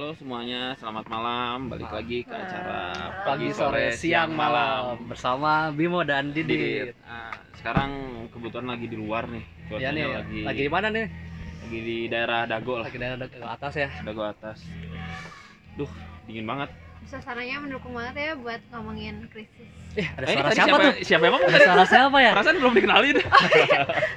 Halo semuanya, selamat malam. Balik lagi ke acara pagi sore siang malam bersama Bimo dan Didit. Didit. Nah, sekarang kebetulan lagi di luar nih. Ya Cuacanya nih, lagi lagi di mana nih? lagi di daerah Dago lah, Lagi dari ke atas ya. Dago atas. Duh, dingin banget. Suasananya mendukung banget ya buat ngomongin krisis. Eh, ada Eh, suara tadi siapa, tuh? Siapa ngomong Ada suara siapa ya? Perasaan belum dikenalin.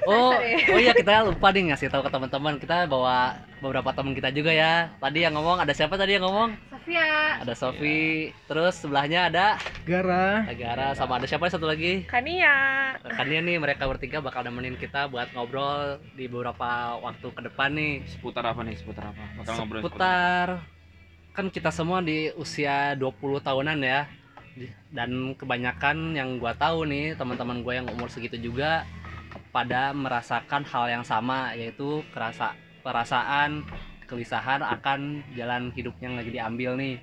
Oh, oh iya kita lupa nih ngasih tahu ke teman-teman. Kita bawa beberapa teman kita juga ya. Tadi yang ngomong ada siapa tadi yang ngomong? Sofia, Ada Sofi, terus sebelahnya ada Gara Agara sama ada siapa satu lagi? Kania. Rekannya nih mereka bertiga bakal nemenin kita buat ngobrol di beberapa waktu ke depan nih. Seputar apa nih? Seputar apa? Bakal ngobrol seputar kan kita semua di usia 20 tahunan ya. Dan kebanyakan yang gua tahu nih teman-teman gue yang umur segitu juga pada merasakan hal yang sama yaitu kerasa perasaan kegelisahan akan jalan hidupnya yang lagi diambil nih.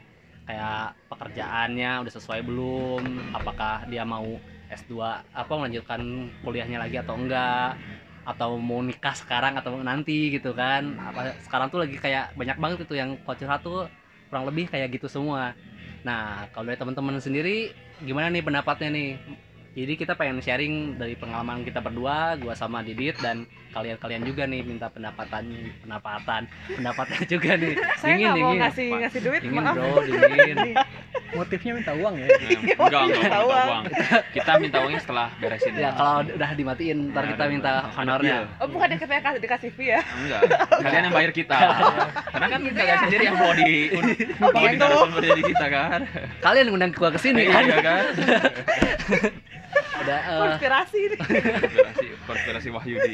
Kayak pekerjaannya udah sesuai belum? Apakah dia mau S2 apa melanjutkan kuliahnya lagi atau enggak? Atau mau nikah sekarang atau nanti gitu kan? Apa sekarang tuh lagi kayak banyak banget itu yang culture tuh kurang lebih kayak gitu semua. Nah kalau dari teman-teman sendiri gimana nih pendapatnya nih jadi kita pengen sharing dari pengalaman kita berdua gua sama Didit dan kalian-kalian juga nih minta pendapatan pendapatan pendapatnya juga nih Saya dingin nggak mau dingin ngasih ngasih duit, dingin maaf. bro dingin motifnya minta uang ya Nah, enggak, enggak, Minta uang. uang. Kita minta uangnya setelah beresin. ya kalau udah dimatiin ntar Nah, kita ada- minta honornya. Oh bukan kita kasih dikasih fee ya? Enggak, kalian yang bayar kita. Karena kan Gitu kalian ya? sendiri yang mau di mau di kita kan. kalian yang undang gua ke sini kan Iya kan? Ada eh, Konspirasi nih. Konspirasi konspirasi Wahyudi.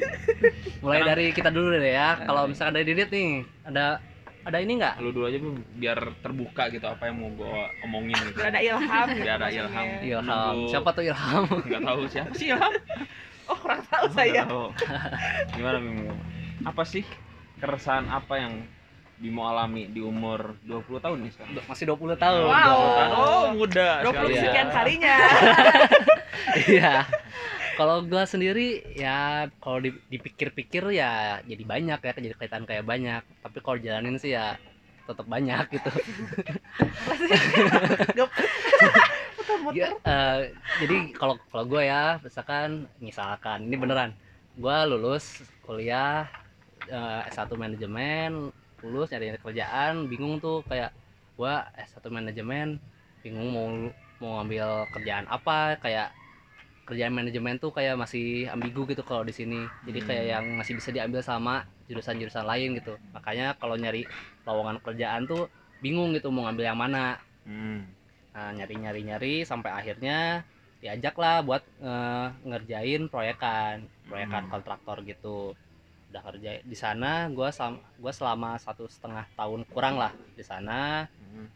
mulai Sekarang- dari kita dulu deh ya kalau misalkan dari Didit nih ada ada ini nggak Lu dulu aja Bu, biar terbuka gitu apa yang mau gua omongin gitu. Biar ada ilham. Biar ada ilham. Ilham Menunggu- siapa tuh Ilham Enggak tahu siapa sih Ilham. Oh kurang tahu saya. Nggak tahu. Gimana Bimo? Apa sih keresahan apa yang Bimo alami di umur 20 tahun nih sekarang? masih 20 tahun Wow. Oh, muda 20 sekali ya. sekian kalinya. iya kalau gua sendiri ya kalau di- dipikir-pikir ya jadi banyak ya jadi kelihatan kayak banyak tapi kalau jalanin sih ya tetap banyak gitu. Ya, eh, jadi kalau kalau gue ya misalkan misalkan ini beneran gue lulus kuliah eh, S1 manajemen lulus nyari kerjaan bingung tuh kayak gue S1 manajemen bingung mau mau ngambil kerjaan apa kayak kerjaan manajemen tuh kayak masih ambigu gitu kalau di sini jadi kayak Hmm. yang masih bisa diambil sama jurusan-jurusan lain gitu makanya kalau nyari lowongan kerjaan tuh bingung gitu mau ngambil yang mana Hmm. Nah, nyari-nyari-nyari sampai akhirnya diajak lah buat eh, ngerjain proyekan, proyekan Hmm. kontraktor gitu. Udah kerja di sana, gua sam gua selama satu setengah tahun kurang lah di sana. Hmm.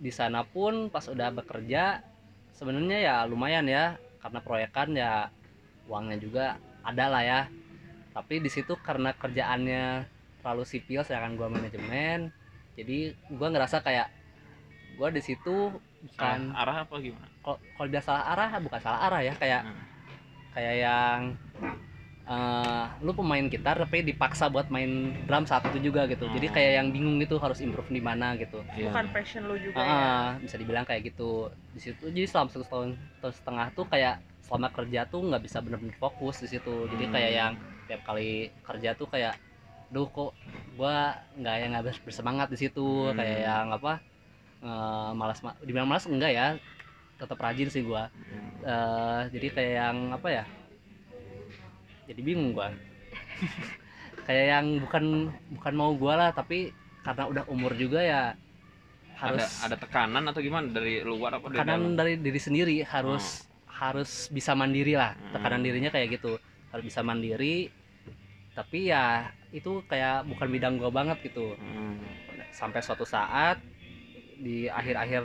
Di sana pun pas udah bekerja, sebenarnya ya lumayan ya, karena proyekan ya uangnya juga ada lah ya. Tapi di situ karena kerjaannya terlalu sipil, sedangkan gua manajemen, jadi gua ngerasa kayak gua di situ bukan Salah arah apa gimana? kalau kalau dia salah arah bukan salah arah ya kayak Hmm. kayak yang eh, lu pemain gitar tapi dipaksa buat main drum saat itu juga gitu jadi Oh. kayak yang bingung gitu harus improve di mana gitu Iya. Bukan passion lu juga ya. Ah, bisa dibilang kayak gitu di situ jadi selama satu tahun tahun setengah tuh kayak selama kerja tuh nggak bisa bener-bener fokus di situ jadi Hmm. kayak yang tiap kali kerja tuh kayak duh kok gua nggak yang nggak ber- bersemangat di situ Hmm. kayak yang apa eh, malas ma- dibilang malas enggak ya tetap rajin sih gua Hmm. Eh, jadi kayak yang apa ya jadi bingung gua. Kayak yang bukan bukan mau gua lah tapi karena udah umur juga ya harus ada ada tekanan atau gimana? Dari luar apa dari tekanan dalam? dari diri sendiri harus harus bisa mandiri lah. Tekanan Hmm. dirinya kayak gitu. Harus bisa mandiri tapi ya itu kayak bukan bidang gua banget gitu. Hmm. sampai suatu saat di akhir-akhir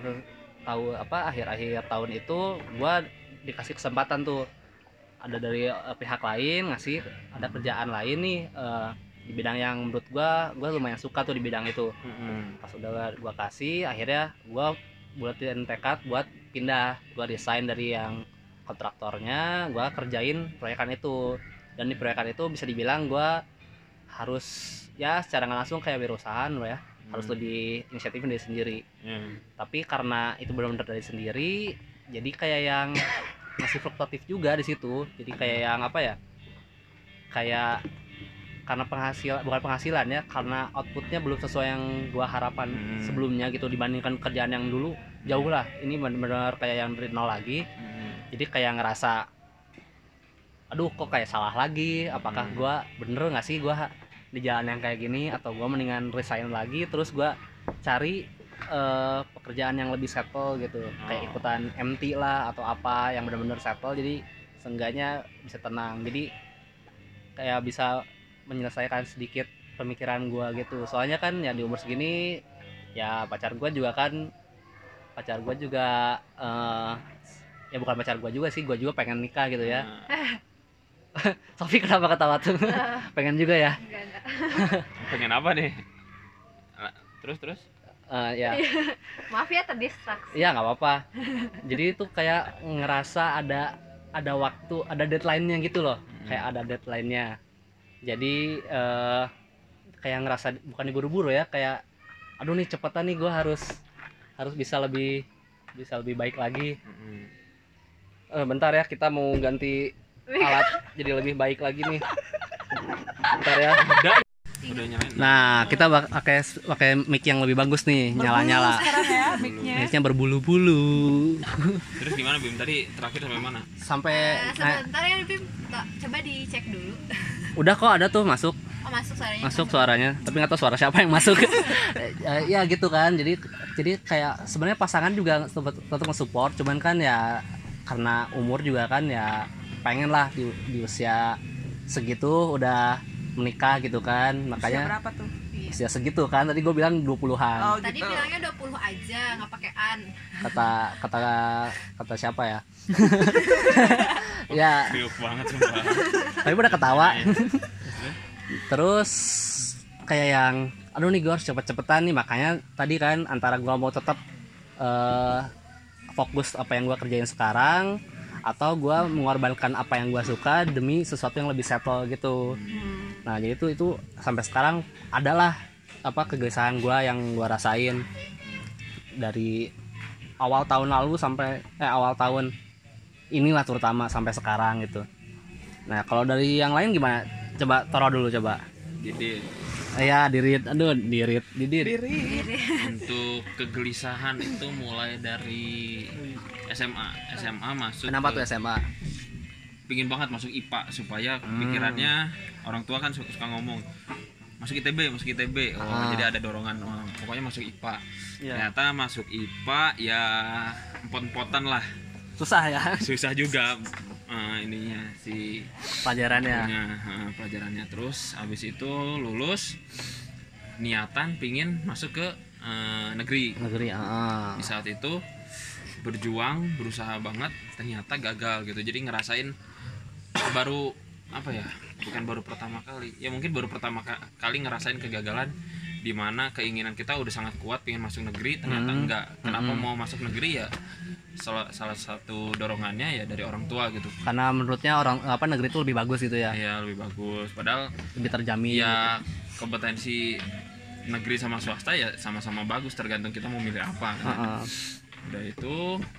tahu apa akhir-akhir tahun itu gua dikasih kesempatan tuh ada dari eh, pihak lain ngasih ada kerjaan lain nih eh, di bidang yang menurut gua gua lumayan suka tuh di bidang itu Hmm. pas udah gua kasih akhirnya gua buatin tekad buat pindah gua desain dari yang kontraktornya gua kerjain proyekan itu dan di proyekan itu bisa dibilang gua harus ya secara nggak langsung kayak berusahaan ya harus Hmm. lebih inisiatif dari sendiri Ya. tapi karena itu benar-benar dari sendiri jadi kayak yang masih fluktuatif juga di situ. Jadi kayak yang apa ya? Kayak karena penghasilan bukan penghasilan ya karena outputnya belum sesuai yang gua harapan Hmm. sebelumnya gitu dibandingkan kerjaan yang dulu jauh lah. Ini benar-benar kayak yang dari nol lagi. Hmm. jadi kayak ngerasa aduh kok kayak salah lagi? Apakah Hmm. gua bener nggak sih gua di jalan yang kayak gini? Atau gua mendingan resign lagi? Terus gua cari eh, pekerjaan yang lebih settle gitu. Kayak Oh. ikutan MT lah atau apa yang benar-benar settle. Jadi seenggaknya bisa tenang. Jadi kayak bisa menyelesaikan sedikit pemikiran gua gitu. Soalnya kan ya di umur segini ya pacar gua juga kan pacar gua juga eh, ya bukan pacar gua juga sih gua juga pengen nikah gitu ya. Nah, Sofi kenapa ketawa tuh? Pengen juga ya? Enggak enggak. Pengen apa nih? Ah, terus terus Eh, ya maaf ya terdistraksi Iya nggak apa-apa. Jadi itu kayak ngerasa ada ada waktu, ada deadline-nya gitu loh. Hmm. Kayak ada deadline-nya. Jadi eh kayak ngerasa bukan diburu-buru ya, kayak aduh nih cepetan nih gue harus harus bisa lebih bisa lebih baik lagi. Mm-mm. Eh, bentar ya, kita mau ganti alat jadi lebih baik lagi nih. Bentar ya. Udah nyalain. Nah, kita pakai pakai mic yang lebih bagus nih, nyala-nyala. sekarang ya mic-nya. Berbulu-bulu. terus gimana Bim? Tadi terakhir sampai mana? Sampai nah, sebentar ya Bim. Coba dicek dulu. Udah kok ada tuh masuk. Oh masuk suaranya. Masuk suaranya tapi nggak tahu suara siapa yang masuk. Eh, ya gitu kan jadi jadi kayak sebenarnya pasangan juga tetap tetap nge-support cuman kan ya karena umur juga kan ya pengen lah di, di usia segitu udah menikah gitu kan Usia makanya berapa tuh? Iya. usia segitu kan tadi gue bilang 20-an Oh tadi gitu. bilangnya 20 aja nggak pakai an kata kata kata siapa ya? Ya. Banget sumpah tapi udah ketawa. Terus kayak yang aduh nih gue harus cepet-cepetan nih makanya tadi kan antara gue mau tetap eh, fokus apa yang gue kerjain sekarang atau gue mengorbankan apa yang gue suka demi sesuatu yang lebih settle gitu. Nah jadi itu itu sampai sekarang adalah apa kegelisahan gue yang gue rasain dari awal tahun lalu sampai eh awal tahun inilah terutama sampai sekarang gitu. Nah kalau dari yang lain gimana? Coba taruh dulu coba. Jadi ya dirit. Aduh dirit. Didit. Diri. untuk kegelisahan itu mulai dari SMA SMA masuk kenapa ke- tuh SMA pingin banget masuk IPA supaya Hmm. pikirannya orang tua kan suka, suka ngomong masuk ITB masuk ITB oh Ah. jadi ada dorongan oh, pokoknya masuk IPA Iya. ternyata masuk IPA ya empot-empotan lah. Susah ya. Susah juga eh, ininya si pelajarannya. punya eh, pelajarannya. Terus habis itu lulus niatan pingin masuk ke eh, negeri. Negeri ah. di saat itu berjuang berusaha banget ternyata gagal gitu jadi ngerasain baru apa ya bukan baru pertama kali ya mungkin baru pertama ka- kali ngerasain kegagalan di mana keinginan kita udah sangat kuat pengen masuk negeri ternyata Hmm. enggak kenapa Hmm. mau masuk negeri ya salah salah satu dorongannya ya dari orang tua gitu karena menurutnya orang apa negeri itu lebih bagus gitu ya ya lebih bagus padahal lebih terjamin ya kompetensi negeri sama swasta ya sama-sama bagus tergantung kita mau milih apa gitu. kan. Heeh. Udah itu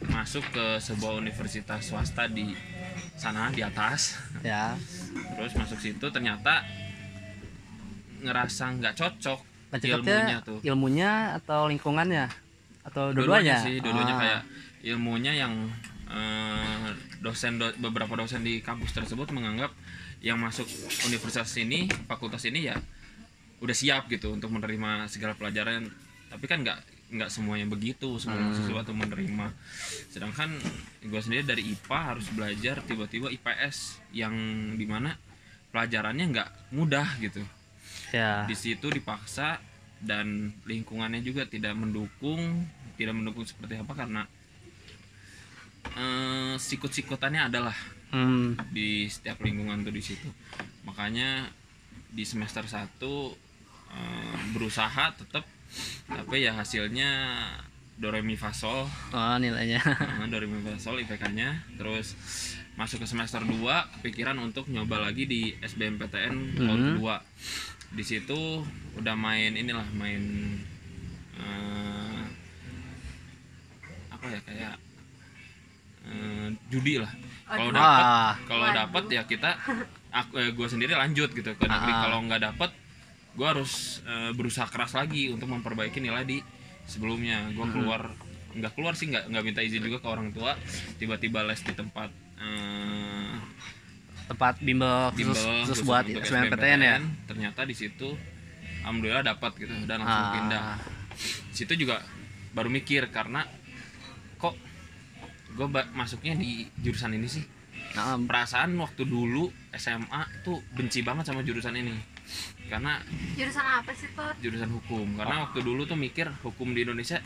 masuk ke sebuah universitas swasta di sana di atas. Ya. Terus masuk situ ternyata ngerasa nggak cocok Nah, ilmunya tuh. ilmunya atau lingkungannya? Atau dua-duanya? sih dua-duanya Ah. kayak ilmunya yang eh, dosen do- beberapa dosen di kampus tersebut menganggap yang masuk universitas ini fakultas ini ya udah siap gitu untuk menerima segala pelajaran. Tapi kan nggak nggak semuanya begitu semua Hmm. mahasiswa tuh menerima sedangkan gue sendiri dari IPA harus belajar tiba-tiba IPS yang di mana pelajarannya nggak mudah gitu ya di situ dipaksa dan lingkungannya juga tidak mendukung tidak mendukung seperti apa karena eh, sikut-sikutannya adalah hmm. di setiap lingkungan tuh di situ makanya di semester 1 eh, berusaha tetap tapi ya hasilnya Doremi Fasol. Oh nilainya. Nah, Doremi Fasol IPK-nya terus masuk ke semester 2 kepikiran untuk nyoba lagi di SBMPTN tahun mm -hmm. kedua. Di situ udah main inilah main uh, apa ya kayak uh, judi lah. Kalau dapat kalau dapat ya kita aku eh, gue sendiri lanjut gitu ke ah, ah. kalau nggak dapat gue harus eh, berusaha keras lagi untuk memperbaiki nilai di sebelumnya. Gue keluar nggak keluar sih nggak nggak minta izin juga ke orang tua. Tiba-tiba les di tempat eh, tempat bimbel bimbel khusus, khusus khusus buat SBMPTN ya? Ternyata di situ alhamdulillah dapat gitu dan langsung Ah. pindah. Situ juga baru mikir karena kok gue masuknya di jurusan ini sih? Nah, perasaan waktu dulu SMA tuh benci banget sama jurusan ini karena Jurusan apa sih tuh? jurusan hukum. Karena waktu dulu tuh mikir hukum di Indonesia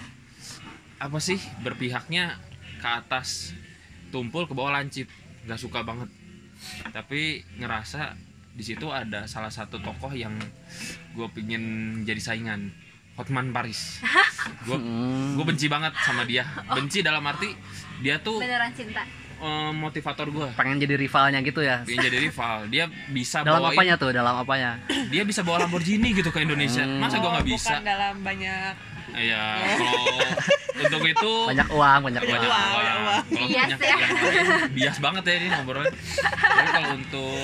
apa sih berpihaknya ke atas tumpul ke bawah lancip. Nggak suka banget. Tapi ngerasa di situ ada salah satu tokoh yang gue pingin jadi saingan Hotman Paris. Gue gue benci banget sama dia. Benci dalam arti dia tuh Beneran cinta. Eh, motivator gue pengen jadi rivalnya gitu ya. Pengen jadi rival. Dia bisa dalam bawain apanya tuh? Dalam apanya? Dia bisa bawa Lamborghini gitu ke Indonesia. Hmm. masa gue nggak bisa? bukan dalam banyak ya kalau untuk itu banyak uang banyak Banyak uang. uang. banyak uang. Kalau Bias banyak ya. lain, bias banget ya ini ngobrolnya. Tapi kalau untuk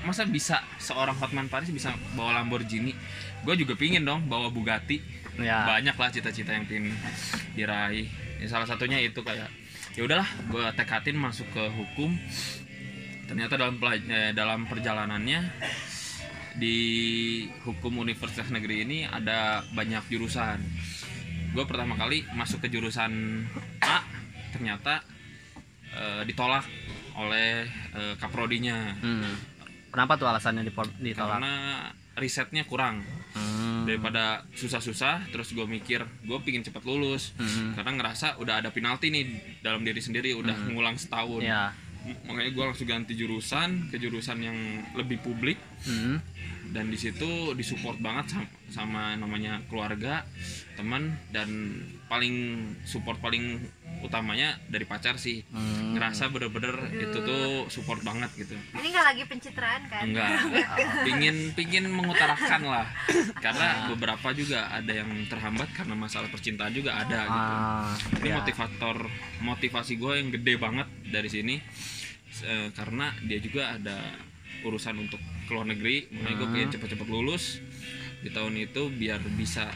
masa bisa seorang Hotman Paris bisa bawa Lamborghini? Gue juga pingin dong bawa Bugatti. Ya banyak lah cita-cita yang pingin diraih. Ya, salah satunya itu kayak ya udahlah gue tekatin masuk ke hukum. Ternyata dalam eh, dalam perjalanannya di hukum universitas negeri ini ada banyak jurusan. Gue pertama kali masuk ke jurusan A ternyata eh, ditolak oleh eh, kaprodinya. Hmm. kenapa tuh alasannya ditolak? Karena risetnya kurang Hmm. daripada susah-susah terus gue mikir gue pingin cepat lulus Hmm. karena ngerasa udah ada penalti nih dalam diri sendiri udah Hmm. ngulang setahun ya makanya gue langsung ganti jurusan ke jurusan yang lebih publik Hmm. dan di situ disupport banget sama, sama namanya keluarga teman dan paling support paling utamanya dari pacar sih Hmm. ngerasa bener-bener itu tuh support banget gitu Ini nggak lagi pencitraan kan? enggak pingin pingin mengutarakan lah karena beberapa juga ada yang terhambat karena masalah percintaan juga ada gitu Ah, ini ya. motivator motivasi gue yang gede banget dari sini Eh, karena dia juga ada urusan untuk keluar negeri makanya gue Hmm. pengen cepet-cepet lulus di tahun itu biar bisa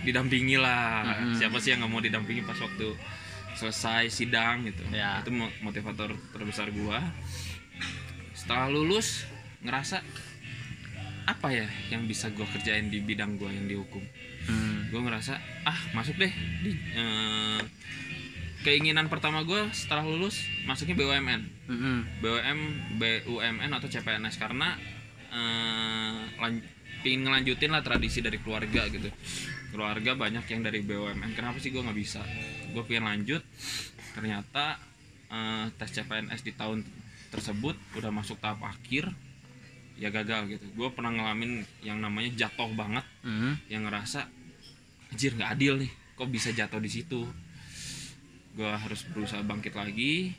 didampingi lah Hmm. siapa sih yang nggak mau didampingi pas waktu selesai sidang gitu Ya. itu mo- motivator terbesar gue setelah lulus ngerasa apa ya yang bisa gue kerjain di bidang gue yang dihukum Hmm. gue ngerasa ah masuk deh di eh, keinginan pertama gue setelah lulus masuknya BUMN Hmm. BUM BUMN atau CPNS karena eh, lan- pingin ngelanjutin lah tradisi dari keluarga gitu keluarga banyak yang dari BUMN kenapa sih gue nggak bisa? Gue pengen lanjut. Ternyata eh, tes CPNS di tahun tersebut udah masuk tahap akhir ya gagal gitu. Gue pernah ngalamin yang namanya jatuh banget Hmm. yang ngerasa anjir nggak adil nih kok bisa jatuh di situ? Gue harus berusaha bangkit lagi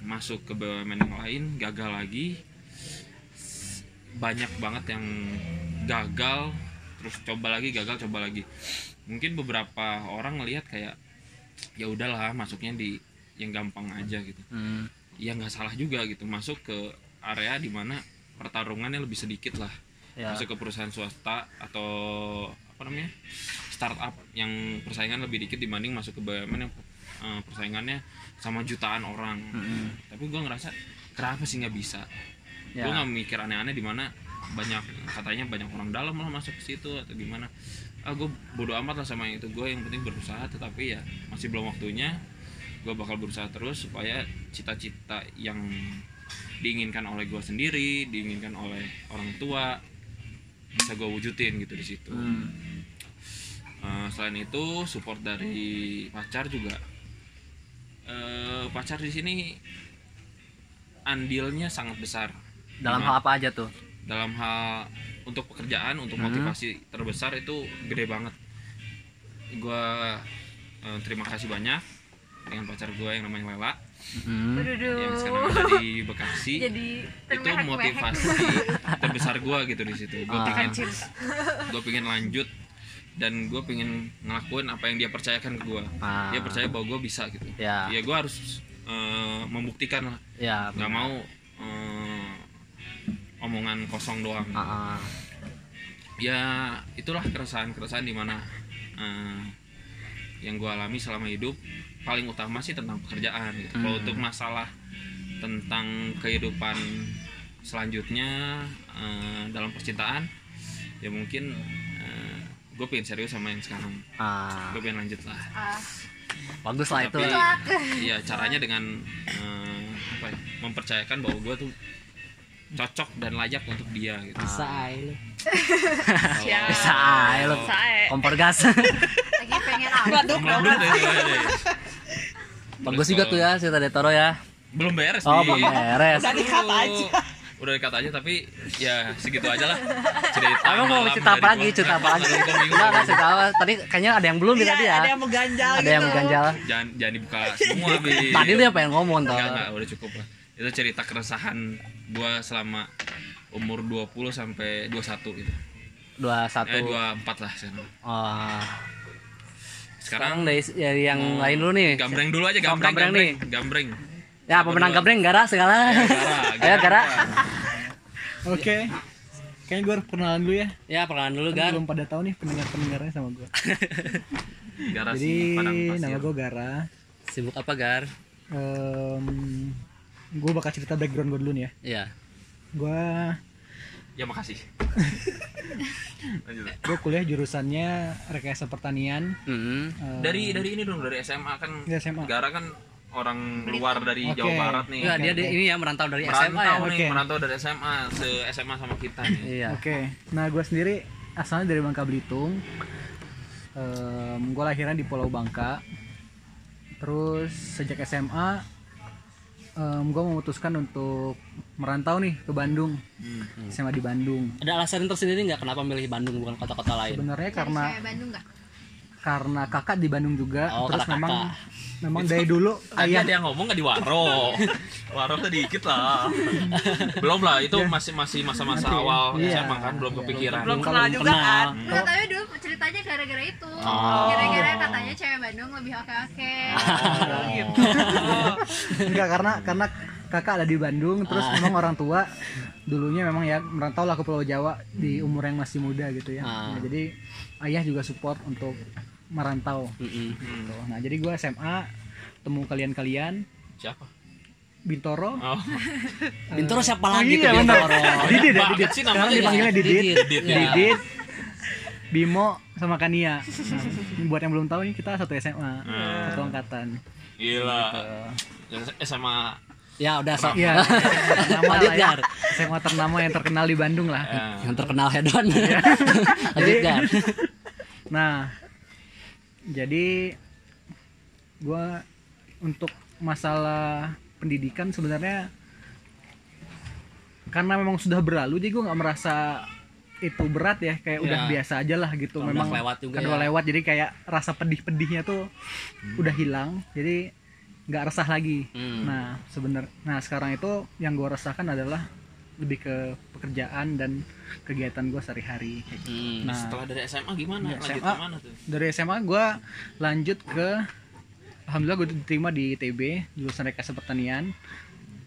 masuk ke BUMN yang lain gagal lagi. Banyak banget yang gagal terus coba lagi gagal coba lagi mungkin beberapa orang ngelihat kayak ya udahlah masuknya di yang gampang aja gitu Hmm. ya nggak salah juga gitu masuk ke area di mana pertarungannya lebih sedikit lah Ya. masuk ke perusahaan swasta atau apa namanya startup yang persaingan lebih dikit dibanding masuk ke BUMN yang eh, persaingannya sama jutaan orang Hmm. tapi gue ngerasa kenapa sih nggak bisa Ya. gue nggak mikir aneh-aneh di mana banyak katanya banyak orang dalam lah masuk ke situ atau gimana. Ah gue bodo amat lah sama itu. Gue yang penting berusaha tetapi ya masih belum waktunya. Gue bakal berusaha terus supaya cita-cita yang diinginkan oleh gue sendiri diinginkan oleh orang tua bisa gue wujudin gitu di situ. Hmm. Eh, selain itu support dari pacar juga. Eh, pacar di sini andilnya sangat besar. Dalam Dimana- hal apa aja tuh dalam hal untuk pekerjaan untuk Hmm. motivasi terbesar itu gede banget. Gue terima kasih banyak dengan pacar gue yang namanya Lela. Hmm. yang sekarang ada di Bekasi. Jadi itu motivasi terbesar gue gitu di situ. Gue Ah. pengen cinta. gue pengen lanjut dan gue pengen ngelakuin apa yang dia percayakan ke gue Ah. dia percaya bahwa gue bisa gitu. Ya. Ya gue harus eh, membuktikan lah. Ya nggak mau eh, omongan kosong doang Ah, ah. ya itulah keresahan keresahan di mana eh, yang gue alami selama hidup paling utama sih tentang pekerjaan gitu. kalau Hmm. untuk masalah tentang kehidupan selanjutnya eh, dalam percintaan ya mungkin gue pengen serius sama yang sekarang Ah, gue pengen lanjut lah Ah, bagus lah itu Tapi-. Iya caranya dengan eh, apa ya, mempercayakan bahwa gue tuh cocok dan layak untuk dia gitu. bisa aja lu. Aja lu. Sae. kompor gas Lagi pengen deh. bagus juga tuh ya cerita Detoro ya Belum beres oh nih. belum beres Udah dikat aja. Udah dikat aja tapi ya segitu aja lah. Cerita Emang mau cerita apa lagi? Cerita apa lagi? Enggak, enggak cerita apa. Tadi kayaknya ada yang belum Iya, tadi ya. ada yang mengganjal Ada gitu. yang mengganjal. Jangan jangan dibuka semua, Bi. Tadi lu yang pengen ngomong. Enggak, enggak, udah cukup lah. Itu cerita keresahan gua selama umur 20 sampai 21 gitu. Dua Eh satu. 24 lah sekarang. Oh. Sekarang Sekarang dari, dari yang mau lain dulu nih. Gambreng dulu aja, gambreng, gambreng gambreng, nih. gambreng. Ya, pemenang gambreng Gara sekarang. Ayo Gara. Oke. Kayaknya gue harus perkenalan dulu ya. Ya, perkenalan dulu Kan Gar. belum pada tahu nih pendengar-pendengarnya sama gue. Garasi Jadi nama gue Gara. Sibuk apa Gar? Gue bakal cerita background gue dulu nih ya. Iya. Gue Ya makasih. Lanjut. gue kuliah jurusannya rekayasa pertanian. Mm-hmm. Eh, Dari dari ini dong dari SMA kan. Dari SMA. Gara kan orang luar dari Oke. Jawa Barat nih. Enggak, dia, dia ini ya merantau dari SMA ya. merantau nih, Oke. merantau dari SMA, se SMA sama kita nih. Iya. Oke. Nah gue sendiri asalnya dari Bangka Belitung. gue lahirnya di Pulau Bangka. Terus sejak SMA gue memutuskan untuk merantau nih ke Bandung. Hmm. SMA di Bandung. Ada alasan tersendiri nggak kenapa milih Bandung bukan kota-kota lain? Sebenarnya karena Bandung? Karena kakak di Bandung juga. Oh, terus memang kakak. memang dari dulu ayah ada yang ngomong nggak di Waro. Waro tuh dikit lah. Belum lah, itu masih masih masa-masa Nanti ya. awal Iya. SMA kan belum kepikiran. Belum Kalau kenal belum juga kenal. kan. Nggak, tapi dulu ceritanya gara-gara itu. Oh. Gara-gara katanya cewek Bandung lebih oke-oke. Oh, gitu. enggak karena karena kakak ada di Bandung terus memang orang tua dulunya memang ya merantau lah ke Pulau Jawa di umur yang masih muda gitu ya. Ah. Nah, jadi ayah juga support untuk merantau. Mm-mm. Gitu. Nah jadi gue SMA temu kalian-kalian Siapa? Bintoro. Oh, Bintoro siapa Oh lagi iya, tuh bener. Bintoro? Didit ya Didit. sih Sekarang namanya. dipanggilnya Didit. Didit, Didit, ya. Didit. Bimo sama Kania. Nah, buat yang belum tahu ini kita satu SMA, Hmm. satu angkatan. gila. Yang SMA Ya udah so. Iya. Ternama Lanjut lah ya. SMA ternama yang terkenal di Bandung lah. eh, Yang terkenal hedon. Iya. Gar. Nah, jadi gua untuk masalah pendidikan sebenarnya karena memang sudah berlalu jadi gue nggak merasa itu berat ya kayak udah Ya. biasa aja lah gitu Udah memang lewat juga kan udah ya. lewat jadi kayak rasa pedih-pedihnya tuh udah hilang jadi nggak resah lagi Hmm. nah sebenar nah sekarang itu yang gue resahkan adalah lebih ke pekerjaan dan kegiatan gue sehari-hari Hmm. Nah, setelah dari SMA gimana? Lanjut SMA. mana tuh? dari SMA gue lanjut ke alhamdulillah gue diterima di ITB jurusan rekayasa pertanian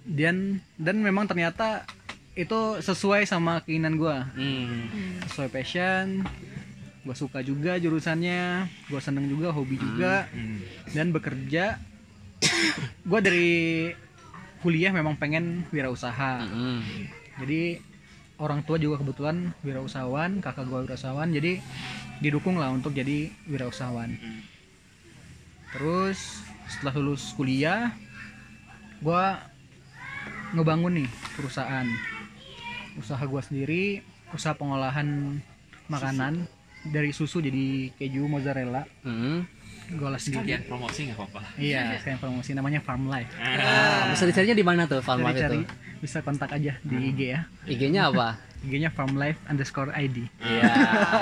dan dan memang ternyata itu sesuai sama keinginan gue Hmm. sesuai passion gue suka juga jurusannya gue seneng juga hobi juga Hmm. dan bekerja gue dari kuliah memang pengen wirausaha Hmm. Jadi orang tua juga kebetulan wirausahawan kakak gue wirausahawan jadi didukung lah untuk jadi wirausahawan Hmm. terus setelah lulus kuliah gue ngebangun nih perusahaan usaha gue sendiri usaha pengolahan makanan dari susu jadi keju mozzarella Hmm. gue olah sendiri Sekalian promosi nggak apa-apa. iya sekarang promosi namanya Farm Life Ah, bisa dicarinya di mana tuh Farm Life itu? Bisa kontak aja di IG ya IG-nya apa? IG-nya Farm Life underscore ID Iya.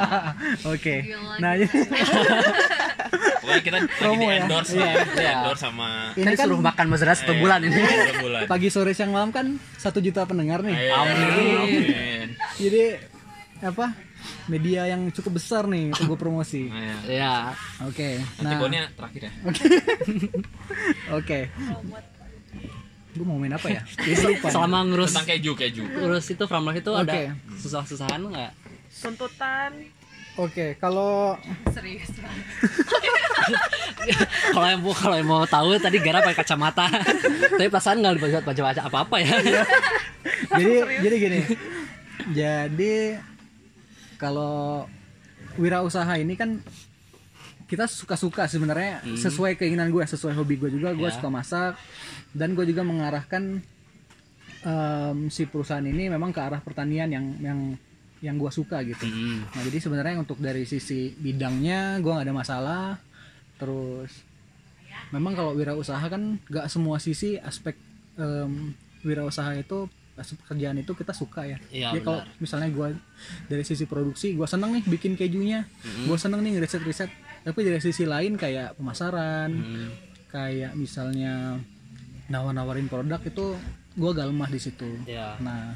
oke nah. Pokoknya kita Promo lagi di ya. endorse, Iya, di iya. endorse sama ini Kan suruh makan mozzarella satu Eh, bulan ini. satu bulan. pagi sore siang malam kan satu juta pendengar nih Amin. amin. jadi apa media yang cukup besar nih untuk gue promosi Nah, Iya. oke Nanti nah terakhir ya. oke gue mau main apa ya? Jadi lupa. Selama ngurus tentang keju keju. ngurus itu framework itu ada susah-susahan nggak? Tuntutan oke kalau serius banget. Kalau yang mau kalau yang mau tahu tadi Gara pakai kacamata. Tapi perasaan nggak dibaca baca baca apa apa ya. Jadi jadi gini. Jadi kalau wirausaha ini kan kita suka-suka sebenarnya sesuai keinginan gue sesuai hobi gue juga gue Ya. suka masak dan gue juga mengarahkan em, si perusahaan ini memang ke arah pertanian yang yang yang gue suka gitu Hmm. nah jadi sebenarnya untuk dari sisi bidangnya gue nggak ada masalah terus memang kalau wirausaha kan nggak semua sisi aspek em, wirausaha itu pekerjaan itu kita suka ya. Iya, Ya, kalau misalnya gue dari sisi produksi gue seneng nih bikin kejunya. Gue seneng nih riset riset tapi dari sisi lain kayak pemasaran Hmm. kayak misalnya nawar-nawarin produk itu gue lemah di situ. Ya nah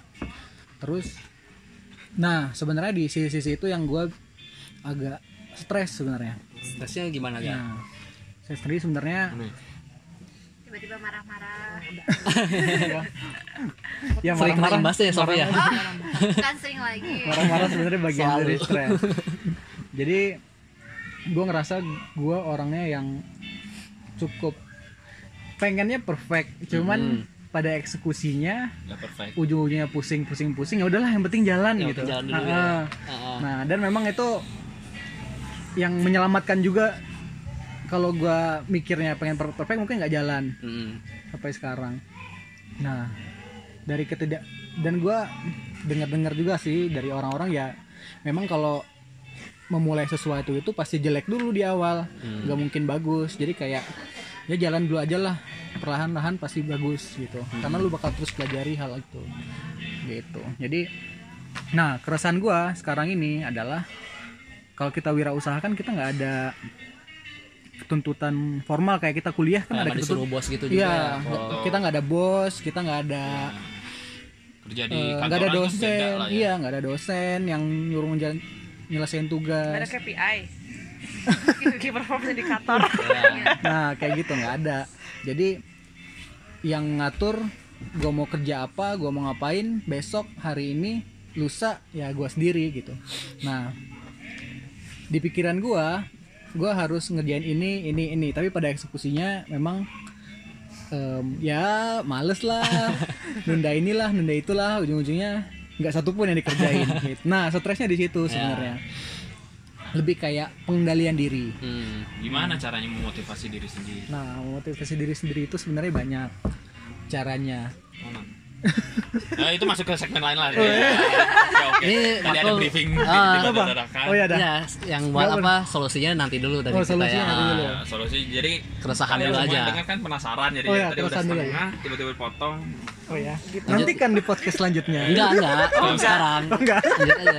terus nah sebenarnya di sisi-sisi itu yang gue agak stres sebenarnya. Stresnya gimana ya nah saya sendiri sebenarnya tiba-tiba marah-marah. Ya sering imbasnya ya Sofi ya? Kan sering lagi. Marah-marah sebenarnya bagian Selalu. dari stres. Jadi gue ngerasa gue orangnya yang cukup pengennya perfect. Cuman pada eksekusinya ujung-ujungnya pusing pusing pusing ya udahlah yang penting jalan Yang gitu. penting jalan dulu Ah, ya. ah. Ah, nah dan memang itu yang menyelamatkan juga kalau gue mikirnya pengen perfect, perfect mungkin nggak jalan. Hmm. sampai sekarang. Nah dari ketidak dan gue dengar-dengar juga sih dari orang-orang ya memang kalau memulai sesuatu itu pasti jelek dulu di awal. Nggak mungkin bagus. Jadi kayak ya jalan dulu aja lah. Perlahan-lahan pasti bagus gitu. Karena lu bakal terus pelajari hal itu. Gitu. Jadi nah keresahan gue sekarang ini adalah kalau kita wirausaha kan kita nggak ada tuntutan formal kayak kita kuliah kan Kayak ada disuruh bos gitu juga Iya, ya. Oh. kita nggak ada bos, kita nggak ada kerja di kantoran nggak ada tuh dosen, lah ya. iya nggak ada dosen yang nyuruh ngejalan nyelesain tugas. ada KPI key performance indikator Nah kayak gitu nggak ada. Jadi yang ngatur gue mau kerja apa, gue mau ngapain besok, hari ini, lusa ya gue sendiri gitu. Nah di pikiran gue, gue harus ngerjain ini, ini, ini. Tapi pada eksekusinya memang em, ya males lah, nunda inilah, nunda itulah, ujung-ujungnya nggak satu pun yang dikerjain. gitu. Nah stresnya di situ sebenarnya. Lebih kayak pengendalian diri. Hmm. gimana caranya memotivasi diri sendiri Nah, motivasi diri sendiri itu sebenarnya banyak caranya. Oh, nah. Itu masuk ke segmen lain lah. Oh, iya. Oke, oke. Ini Tadi ada aku- briefing tiba-tiba Apa? dadakan. Oh ya dah. Ya, yang buat apa solusinya nanti dulu dari Oh, kita solusinya ya. nanti dulu. Nah, solusi jadi Keresahan dulu aja. dengar kan penasaran jadi Oh, ya, tadi udah ya. setengah tiba-tiba potong Oh ya. Nantikan di podcast selanjutnya. Enggak, enggak. Oh, sekarang. Oh, enggak.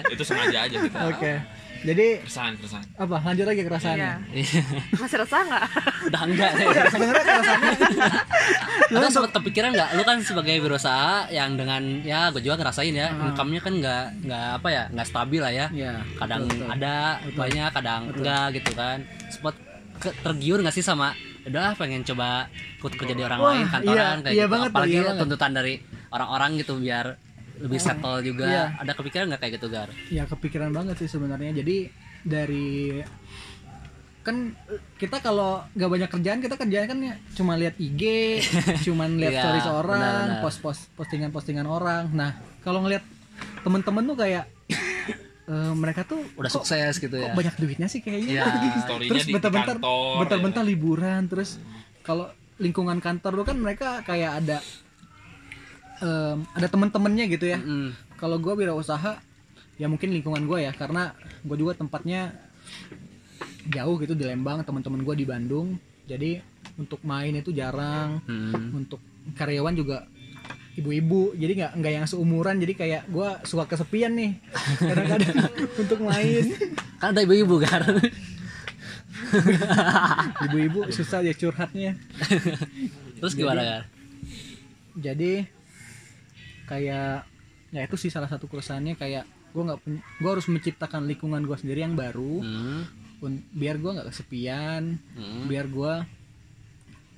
Itu sengaja aja kita Oke. Jadi keresahan keresahan apa? Lanjut lagi kerasaannya. Iya. masih resah nggak Udah enggak. Sebenarnya kerasaannya Lu sempat kepikiran nggak? Lu kan sebagai berusaha yang dengan ya gue juga ngerasain ya, Ah. income-nya kan nggak nggak apa ya, nggak stabil lah ya. ya. Kadang betul, betul. ada banyak, kadang enggak gitu kan. Sempat ke- tergiur nggak sih sama udah pengen coba ikut kerja di orang Wah, lain kantoran iya, kayak iya gitu. banget Apalagi iya banget. tuntutan dari orang-orang gitu biar lebih settle juga. Iya. Ada kepikiran nggak kayak gitu Gar? Ya kepikiran banget sih sebenarnya. Jadi dari kan kita kalau gak banyak kerjaan kita kerjaan kan ya cuma lihat IG, cuman lihat Iya, stories orang, post-post postingan-postingan orang. Nah, kalau ngelihat temen-temen tuh kayak eh, mereka tuh Udah kok- sukses gitu kok ya. banyak duitnya sih kayaknya. Iya. Story-nya terus bentar-bentar bentar-bentar ya. liburan terus kalau lingkungan kantor tuh kan mereka kayak ada em, ada temen-temennya gitu ya Mm. kalau gue wirausaha ya mungkin lingkungan gue ya karena gue juga tempatnya jauh gitu di Lembang teman-teman gue di Bandung jadi untuk main itu jarang Mm. untuk karyawan juga ibu-ibu jadi nggak nggak yang seumuran jadi kayak gue suka kesepian nih kadang-kadang untuk main Kan ada ibu-ibu Gar. ibu-ibu susah ya curhatnya Terus gimana Gar? jadi kayak ya itu sih salah satu keresahannya kayak gue nggak gue harus menciptakan lingkungan gue sendiri yang baru. Hmm. un- biar gue nggak kesepian. Hmm. biar gue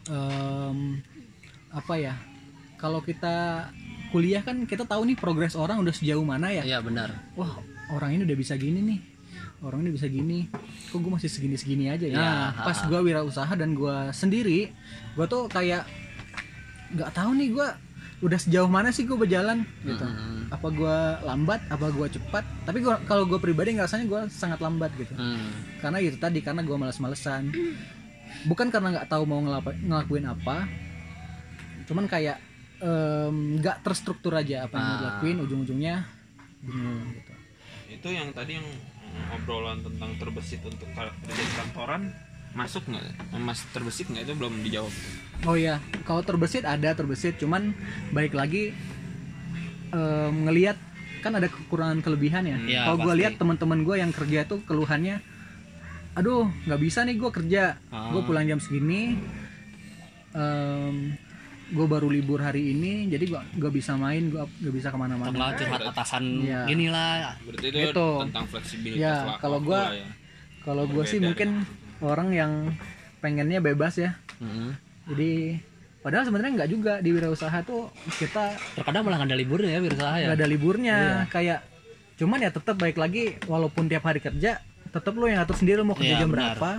em, apa ya kalau kita kuliah kan kita tahu nih progres orang udah sejauh mana ya. Iya benar. Wah orang ini udah bisa gini nih. Orang ini bisa gini. Kok gue masih segini segini aja ya? Iya, pas gue wirausaha dan gue sendiri gue tuh kayak nggak tahu nih gue udah sejauh mana sih gue berjalan? Gitu. Mm-mm. apa gue lambat? Apa gue cepat? Tapi gua, kalau gue pribadi ngerasanya gue sangat lambat gitu. Hmm. karena itu tadi karena gue malas-malesan bukan karena nggak tahu mau ngelapa- ngelakuin apa. Cuman kayak nggak terstruktur aja apa yang mau Ah. dilakuin ujung-ujungnya bingung gitu. Itu yang tadi yang obrolan tentang terbesit untuk kerja di kantoran masuk nggak? Mas terbesit nggak? Itu belum dijawab. Oh iya kalau terbesit ada terbesit. Cuman balik lagi ngelihat kan ada kekurangan kelebihan ya. Iya, kalau gue lihat teman-teman gue yang kerja tuh keluhannya aduh nggak bisa nih gue kerja. Ah. gue pulang jam segini gue baru libur hari ini jadi gue nggak bisa main gue nggak bisa ke mana-mana. Kalau curhat atasan Iya. gini lah berarti itu Gitu. tentang fleksibilitas Ya, wa- kalau ya. kalau gue sih Berbeda mungkin orang yang pengennya bebas ya. Mm-mm. jadi padahal sebenarnya nggak juga di wirausaha tuh kita terkadang malah nggak ada liburnya ya berusaha ya. nggak ada liburnya. Iya. kayak cuman ya tetap baik lagi walaupun tiap hari kerja tetap lo yang atur sendiri lo mau kerja Iya, jam benar. berapa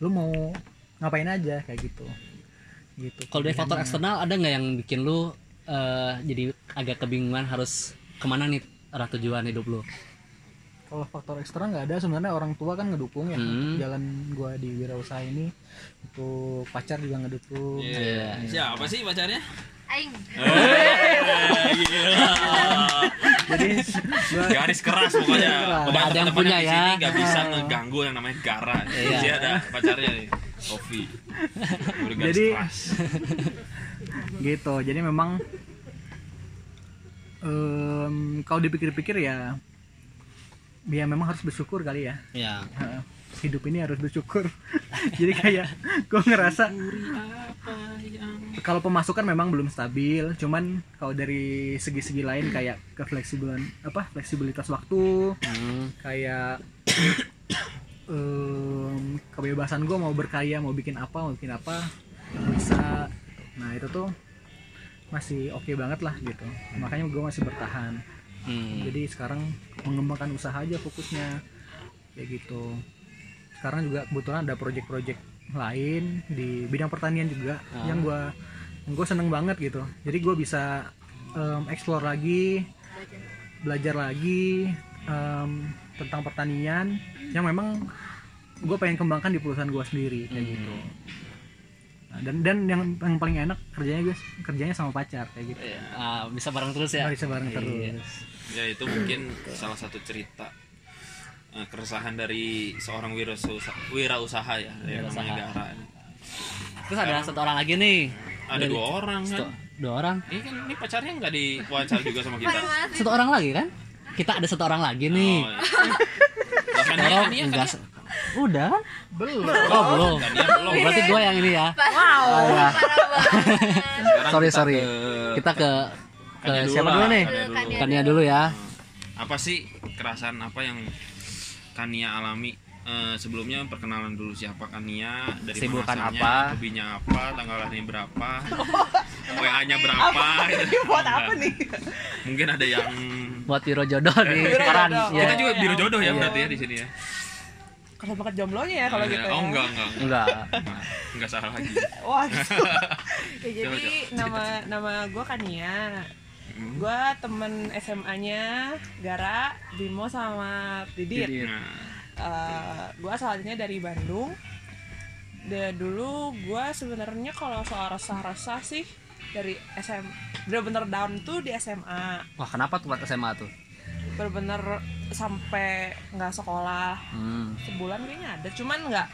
lo mau ngapain aja kayak gitu. Gitu. Kalau dari faktor eksternal ada nggak yang bikin lu eh, jadi agak kebingungan harus ke mana nih arah tujuan hidup lu kalau faktor eksternal nggak ada sebenarnya orang tua kan ngedukung ya Hmm. untuk jalan gua di wirausaha ini untuk pacar juga ngedukung Iya. siapa sih pacarnya Aing. jadi gua garis keras pokoknya Keras. Ada yang punya ya. nggak bisa ngeganggu yang namanya Gara Iya. dia ada pacarnya nih garis Jadi- keras gitu jadi memang em, kalau dipikir-pikir ya ya memang harus bersyukur kali ya. Ya. Hidup ini harus bersyukur. Jadi kayak gue ngerasa kalau pemasukan memang belum stabil cuman kalau dari segi-segi lain kayak kefleksibilan apa fleksibilitas waktu Hmm. kayak em, kebebasan gue mau berkarya mau bikin apa mau bikin apa bisa. Nah itu tuh masih oke banget lah gitu. Makanya gue masih bertahan Hmm. jadi sekarang mengembangkan usaha aja fokusnya kayak gitu sekarang juga kebetulan ada project-project lain di bidang pertanian juga Ah. yang gua yang gue seneng banget gitu jadi gue bisa em, explore lagi belajar lagi em, tentang pertanian yang memang gue pengen kembangkan di perusahaan gue sendiri kayak Hmm. gitu dan dan yang yang paling enak kerjanya gue kerjanya sama pacar kayak gitu. Ya, ah, bisa bareng terus ya? Bisa bareng Iya. terus. Ya itu mungkin salah satu cerita eh, keresahan dari seorang wirausaha wirausaha ya yang Wirausaha. namanya Gara. Terus ada satu orang lagi nih. Ada dua orang kan? dua orang? Ini kan ini pacarnya nggak diwawancara juga sama kita? Satu orang lagi kan? Kita ada satu orang lagi nih. Oh, iya. Kan dia- kan dia- kan enggak dia- udah kan? belum oh belum belum. Berarti gue yang ini ya Wow. Oh, ya. Sorry kita sorry ke- kita ke ke Kania siapa lah, dulu nih Kania dulu. Kania. Dulu ya apa sih kerasan apa yang Kania alami Eh, sebelumnya perkenalan dulu siapa Kania dari asalnya, apa? hobinya apa tanggal lahirnya berapa WA-nya berapa gitu. Buat apa enggak. nih? mungkin ada yang buat biro jodoh nih Biro sekarang ya kita juga biru ya jodoh ya ampun. berarti ya di sini ya Kalau banget jomblonya ya kalau Eh, gitu oh ya. enggak enggak enggak enggak enggak salah lagi Wah. ya, jadi Coba, coba. nama nama gue Kania. Hmm. Gue temen SMA-nya Gara, Bimo sama Didit. Didit. nah, gue asalnya dari Bandung. Dan dulu gue sebenarnya kalau soal resah-resah sih dari SM bener-bener down tuh di SMA wah kenapa tuh buat SMA tuh bener-bener sampai nggak sekolah. Hmm. sebulan kayaknya ada cuman nggak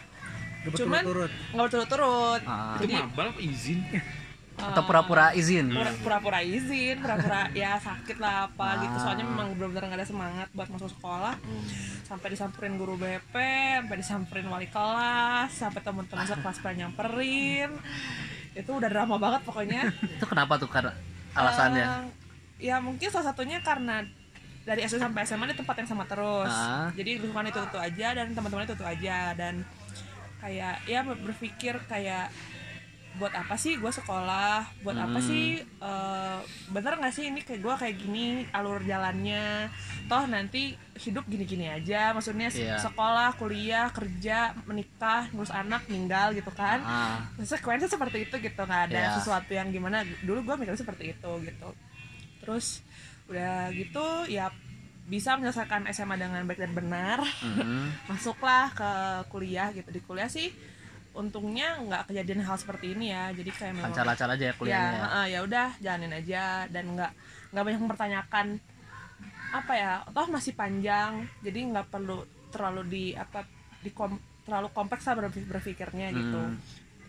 Cuman- nggak berturut-turut. Ah. itu Jadi, mabal apa izin? Atau pura-pura izin? pura- pura-pura izin pura-pura ya sakit lah apa gitu. Ah. soalnya memang benar-benar nggak ada semangat buat masuk sekolah. Sampai disamperin guru BP sampai disamperin wali kelas sampai teman-teman sekelas pada nyamperin. Itu udah drama banget pokoknya. Itu kenapa tuh? Karena alasannya? Eh, ya mungkin salah satunya karena dari SD sampai SMA di tempat yang sama terus. Ah. jadi lingkungan itu itu aja dan teman-teman itu itu aja. Dan kayak ya ber- berpikir kayak buat apa sih gue sekolah? Buat apa Hmm. sih eh, bener nggak sih ini kayak gue kayak gini alur jalannya? Toh nanti hidup gini-gini aja. Maksudnya Iya. sekolah kuliah kerja menikah ngurus anak meninggal gitu kan. Ah. Konsekuensi seperti itu gitu nggak ada Iya. sesuatu yang gimana dulu gue mikirnya seperti itu gitu. Terus udah gitu ya bisa menyelesaikan SMA dengan baik dan benar. Mm-mm. masuklah ke kuliah gitu. Di kuliah sih untungnya nggak kejadian hal seperti ini ya. Jadi kayak memang lancar-lancar aja ya ya kuliahnya ya. heeh, ya udah jalanin aja. Dan nggak nggak banyak mempertanyakan apa ya toh masih panjang. Jadi nggak perlu terlalu di apa di kom- terlalu kompleks lah berpikir- berpikirnya gitu. Hmm.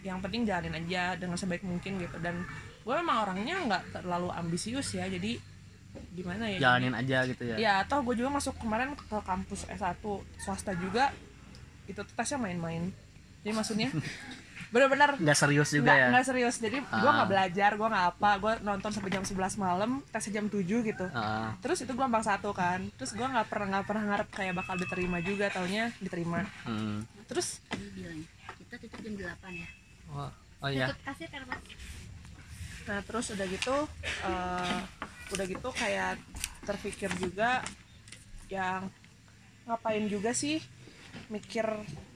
yang penting jalanin aja dengan sebaik mungkin gitu. Dan gue memang orangnya nggak terlalu ambisius ya. Jadi gimana ya? Jalanin aja gitu ya? Ya toh gue juga masuk kemarin ke kampus S1 swasta juga. Itu tuh tesnya main-main. Jadi maksudnya benar-benar nggak serius juga nggak ya? nggak serius. Jadi gue Ah. nggak belajar gue nggak apa. Gue nonton sampai jam 11 malam tesnya jam 7 gitu. Ah, terus itu gelombang satu kan. Terus gue nggak pernah nggak pernah ngarep kayak bakal diterima juga taunya diterima. Hmm. terus Tadi bilang kita tutup jam 8 ya. Oh, oh iya. Tutup kasir kan mas nah terus udah gitu eh, udah gitu kayak terpikir juga yang ngapain juga sih mikir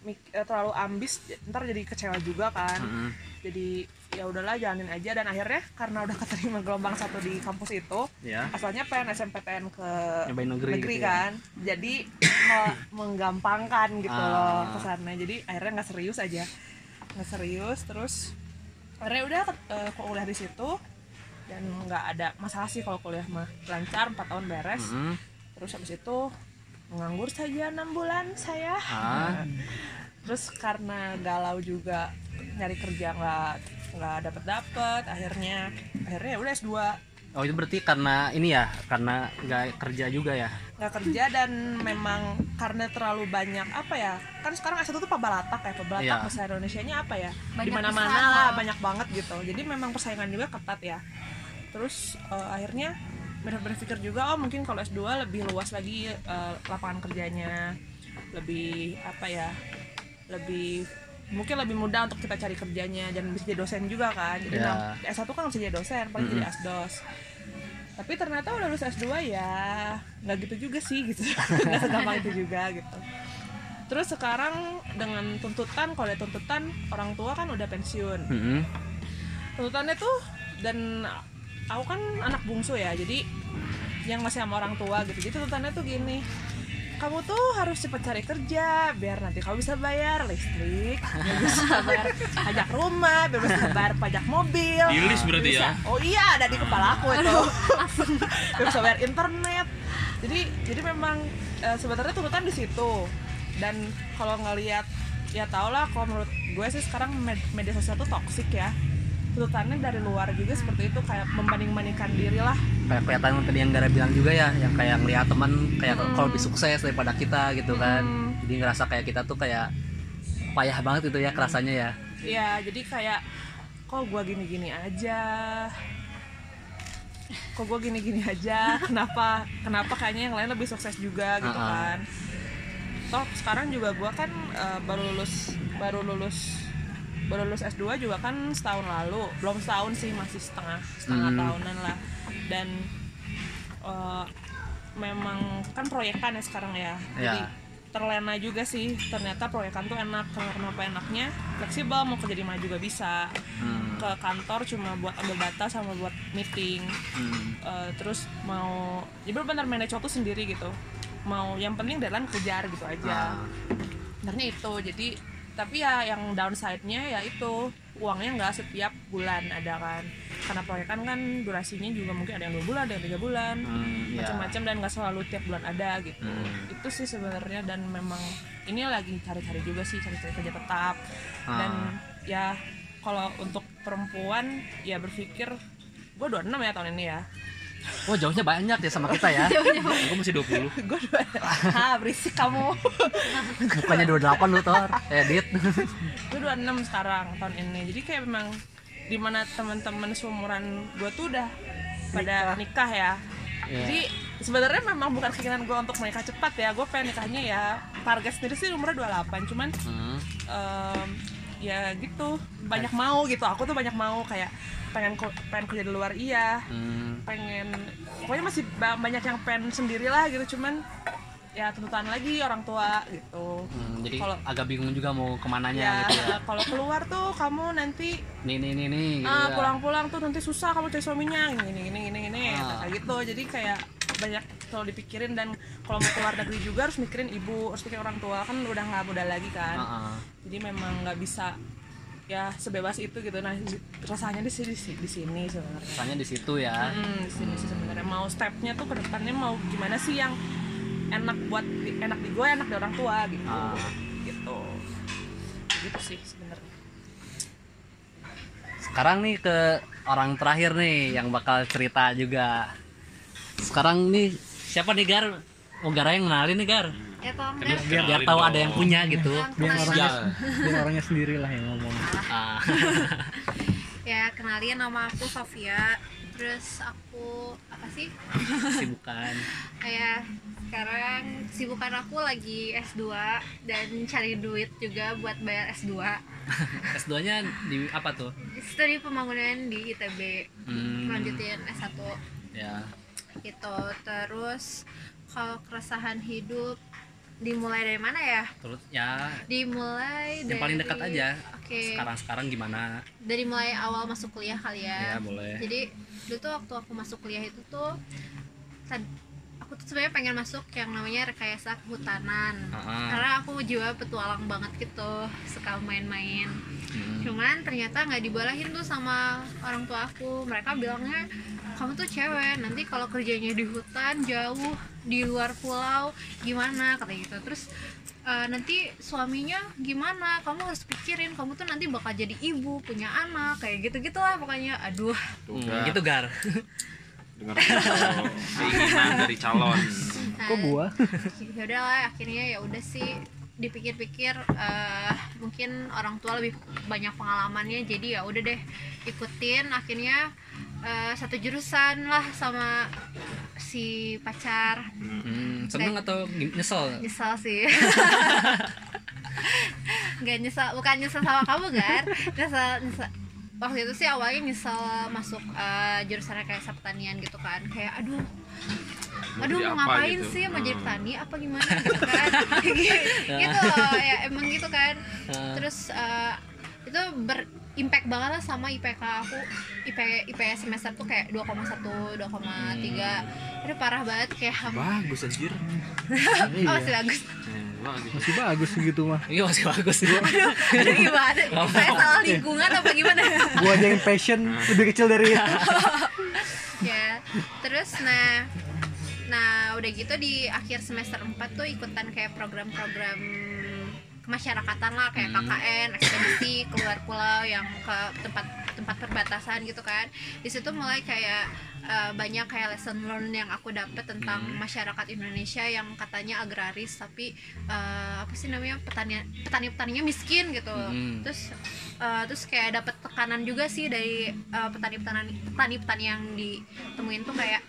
mik- eh, terlalu ambis ntar jadi kecewa juga kan. Mm-mm. jadi ya udahlah jalanin aja. Dan akhirnya karena udah keterima gelombang satu di kampus itu ya asalnya pengen SMPTN ke Nyobain negeri gitu ya. kan. Jadi me- menggampangkan gitu Ah. loh ke sana jadi akhirnya nggak serius aja. Nggak serius terus akhirnya udah eh, kuliah di situ dan nggak ada masalah sih kalau kuliah mah. Lancar 4 tahun beres. Mm-mm. terus habis itu menganggur saja enam bulan saya. Ah. Terus karena galau juga nyari kerja nggak nggak dapet dapet akhirnya akhirnya ya udah S2 oh itu berarti karena ini ya karena nggak kerja juga ya? Nggak kerja dan memang karena terlalu banyak apa ya kan sekarang S1 tuh pabalatak ya pabalatak Iya. bahasa Indonesia nya apa ya? Di mana mana lah banyak banget gitu. Jadi memang persaingan juga ketat ya terus eh, akhirnya ber- berpikir juga oh mungkin kalau S2 lebih luas lagi eh, lapangan kerjanya lebih apa ya lebih mungkin lebih mudah untuk kita cari kerjanya dan bisa jadi dosen juga kan. Jadi Ya. nam- S1 kan bisa jadi dosen paling jadi asdos. Tapi ternyata udah lulus S2 ya nggak gitu juga sih gitu. Nggak segampang itu juga gitu. Terus sekarang dengan tuntutan kalau ada tuntutan orang tua kan udah pensiun. Mm-mm. tuntutannya tuh dan aku kan anak bungsu ya jadi yang masih sama orang tua gitu. Jadi tuntutannya tuh gini kamu tuh harus cepat cari kerja biar nanti kamu bisa bayar listrik biar bisa bayar pajak rumah biar bisa bayar pajak mobil. Di list berarti Bisa. ya? oh iya ada di kepala aku itu. Biar bisa bayar internet. Jadi jadi memang eh, sebenarnya tuntutan di situ. Dan kalau ngelihat ya tau lah kalau menurut gue sih sekarang med- media sosial tuh toksik ya tuntutannya dari luar juga seperti itu kayak membanding-bandingkan diri lah. Kayak kelihatan tadi yang Gara bilang juga ya yang kayak ngeliat teman kayak kalau lebih sukses daripada kita gitu kan. Hmm. jadi ngerasa kayak kita tuh kayak payah banget itu ya kerasanya ya. Ya jadi kayak kok gue gini-gini aja? Kok gue gini-gini aja? Kenapa kenapa kayaknya yang lain lebih sukses juga? Gitu Uh-uh. kan. Toh sekarang juga gue kan eh, baru lulus baru lulus baru lulus S2 juga kan setahun lalu. Belum setahun sih masih setengah setengah Hmm. tahunan lah. Dan eh, memang kan proyekan ya sekarang ya. Jadi Ya. terlena juga sih. Ternyata proyekan tuh enak. Kenapa enaknya? Fleksibel mau kerja di mana juga bisa. Hmm. ke kantor cuma buat ambil data sama buat meeting. Hmm. Eh, terus mau ya benar manage waktu sendiri gitu. Mau yang penting deadline kejar gitu aja. Ah. sebenarnya itu. Jadi tapi ya yang downside-nya ya itu uangnya nggak setiap bulan ada kan karena proyekan kan durasinya juga mungkin ada yang dua bulan ada yang tiga bulan Hmm, ya. macam-macam dan nggak selalu tiap bulan ada gitu Hmm. itu sih sebenarnya dan memang ini lagi cari-cari juga sih cari-cari kerja tetap dan Ah. ya kalau untuk perempuan ya berpikir gue 26 ya tahun ini ya Wah jauhnya banyak ya sama kita ya. Aku masih 20 gue ha berisik kamu. Bukannya 28 lu Tor. Edit. Gue 26 sekarang tahun ini. Jadi kayak memang di mana teman-teman seumuran gue tuh udah pada nikah. ya. Iya. jadi sebenarnya memang bukan keinginan gue untuk menikah cepat ya. Gue pengen nikahnya ya target sendiri sih umurnya 28 cuman Hmm. em, ya gitu. Banyak mau gitu. Aku tuh banyak mau kayak pengen pengen kerja di luar iya. Hmm, pengen pokoknya masih ba- banyak yang pengen sendirilah gitu. Cuman ya tuntutan lagi orang tua gitu. Hmm, jadi Kalau- agak bingung juga mau ke mananya ya gitu ya. kalau keluar tuh kamu nanti nih nih nih nih gitu ya. pulang-pulang tuh nanti susah kamu cari suaminya. Gini gini gini gini Ah. gitu. Jadi kayak banyak selalu dipikirin dan kalau mau keluar negeri juga harus mikirin ibu harus mikirin orang tua kan udah nggak muda lagi kan. Ah, ah. jadi memang nggak bisa ya sebebas itu gitu. Nah rasanya di sini di sini sebenarnya. Rasanya di situ ya. Hmm, di sini sih sebenarnya. Mau stepnya tuh ke depannya mau gimana sih yang enak buat di- enak di gue enak di orang tua gitu. Ah. gitu. Gitu sih sebenarnya. Sekarang nih ke orang terakhir nih yang bakal cerita juga sekarang nih siapa nih Gar Oh Gara yang kenalin nih Gar Ya Gar. biar, biar tahu ada yang punya gitu biar orangnya Ya. biar orangnya sendiri lah yang ngomong Ah, Ya kenalin nama aku Sofia. Terus aku apa sih? sibukan Kayak sekarang sibukan aku lagi S2 dan cari duit juga buat bayar S2. S2 nya di apa tuh Studi pembangunan di ITB. Hmm. Lanjutin S1 ya gitu. Terus kalau keresahan hidup dimulai dari mana ya? terus ya Dimulai dari yang paling dekat aja Oke. sekarang sekarang gimana Dari mulai awal masuk kuliah kali ya ya. boleh Jadi dulu tuh waktu aku masuk kuliah itu tuh aku tuh sebenarnya pengen masuk yang namanya rekayasa kehutanan. Ah, Karena aku jiwa petualang banget gitu, suka main-main. Hmm. Cuman ternyata nggak dibolehin tuh sama orang tua aku. Mereka bilangnya kamu tuh cewek, nanti kalau kerjanya di hutan jauh di luar pulau gimana kata gitu. Terus eh, nanti suaminya gimana? Kamu harus pikirin kamu tuh nanti bakal jadi ibu, punya anak kayak gitu-gitu lah pokoknya. Aduh. Tuh, Gar. gitu Gar dengar keinginan dari calon. Nah, kok gua? ya udahlah akhirnya ya udah sih. Dipikir-pikir eh, mungkin orang tua lebih banyak pengalamannya jadi ya udah deh ikutin. Akhirnya eh, satu jurusan lah sama si pacar. Hmm, seneng atau nyesel? Nyesel sih. Nggak nyesel bukan nyesel sama kamu kan nyesel, nyesel waktu itu sih awalnya nyesel masuk eh, jurusan kayak pertanian gitu kan. Kayak aduh aduh mau apa ngapain gitu? sih mau jadi Hmm. petani? Apa gimana gitu kan? Gitu loh ya emang gitu kan. Ah. terus eh, itu berimpact banget lah sama IPK aku. IP IPS semester tuh kayak 2,1 2,3 itu parah banget kayak bagus anjir. Oh iya. masih bagus. Eh, bagus masih bagus gitu mah iya masih bagus sih Aduh gimana? Saya salah lingkungan apa gimana? gua aja yang passion lebih kecil dari itu ya. Terus nah nah udah gitu di akhir semester 4 tuh ikutan kayak program-program kemasyarakatan lah kayak Hmm. KKN, ekspedisi keluar pulau yang ke tempat tempat perbatasan gitu kan. Di situ mulai kayak eh, banyak kayak lesson learn yang aku dapet tentang Hmm. masyarakat Indonesia yang katanya agraris tapi eh, apa sih namanya petani petani petaninya miskin gitu Hmm. terus eh, terus kayak dapat tekanan juga sih dari eh, petani-petani petani-petani yang ditemuin tuh kayak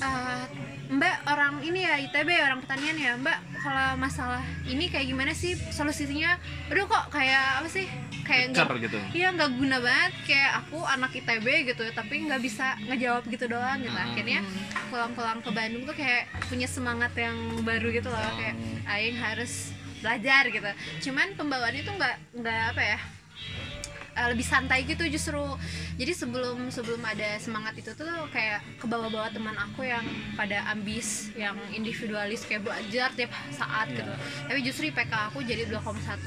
eh, Mbak orang ini ya ITB orang pertanian ya Mbak kalau masalah ini kayak gimana sih solusinya aduh kok kayak apa sih kayak nggak gitu. Iya nggak guna banget kayak aku anak ITB gitu tapi nggak bisa ngejawab gitu doang gitu. Hmm. akhirnya pulang-pulang ke Bandung tuh kayak punya semangat yang baru gitu loh kayak Aing harus belajar gitu. Cuman pembawaannya tuh nggak nggak apa ya eh, lebih santai gitu justru. Jadi sebelum sebelum ada semangat itu tuh kayak ke bawah-bawah teman aku yang pada ambis yang individualis kayak belajar tiap saat gitu. Tapi justru IPK aku jadi 2,1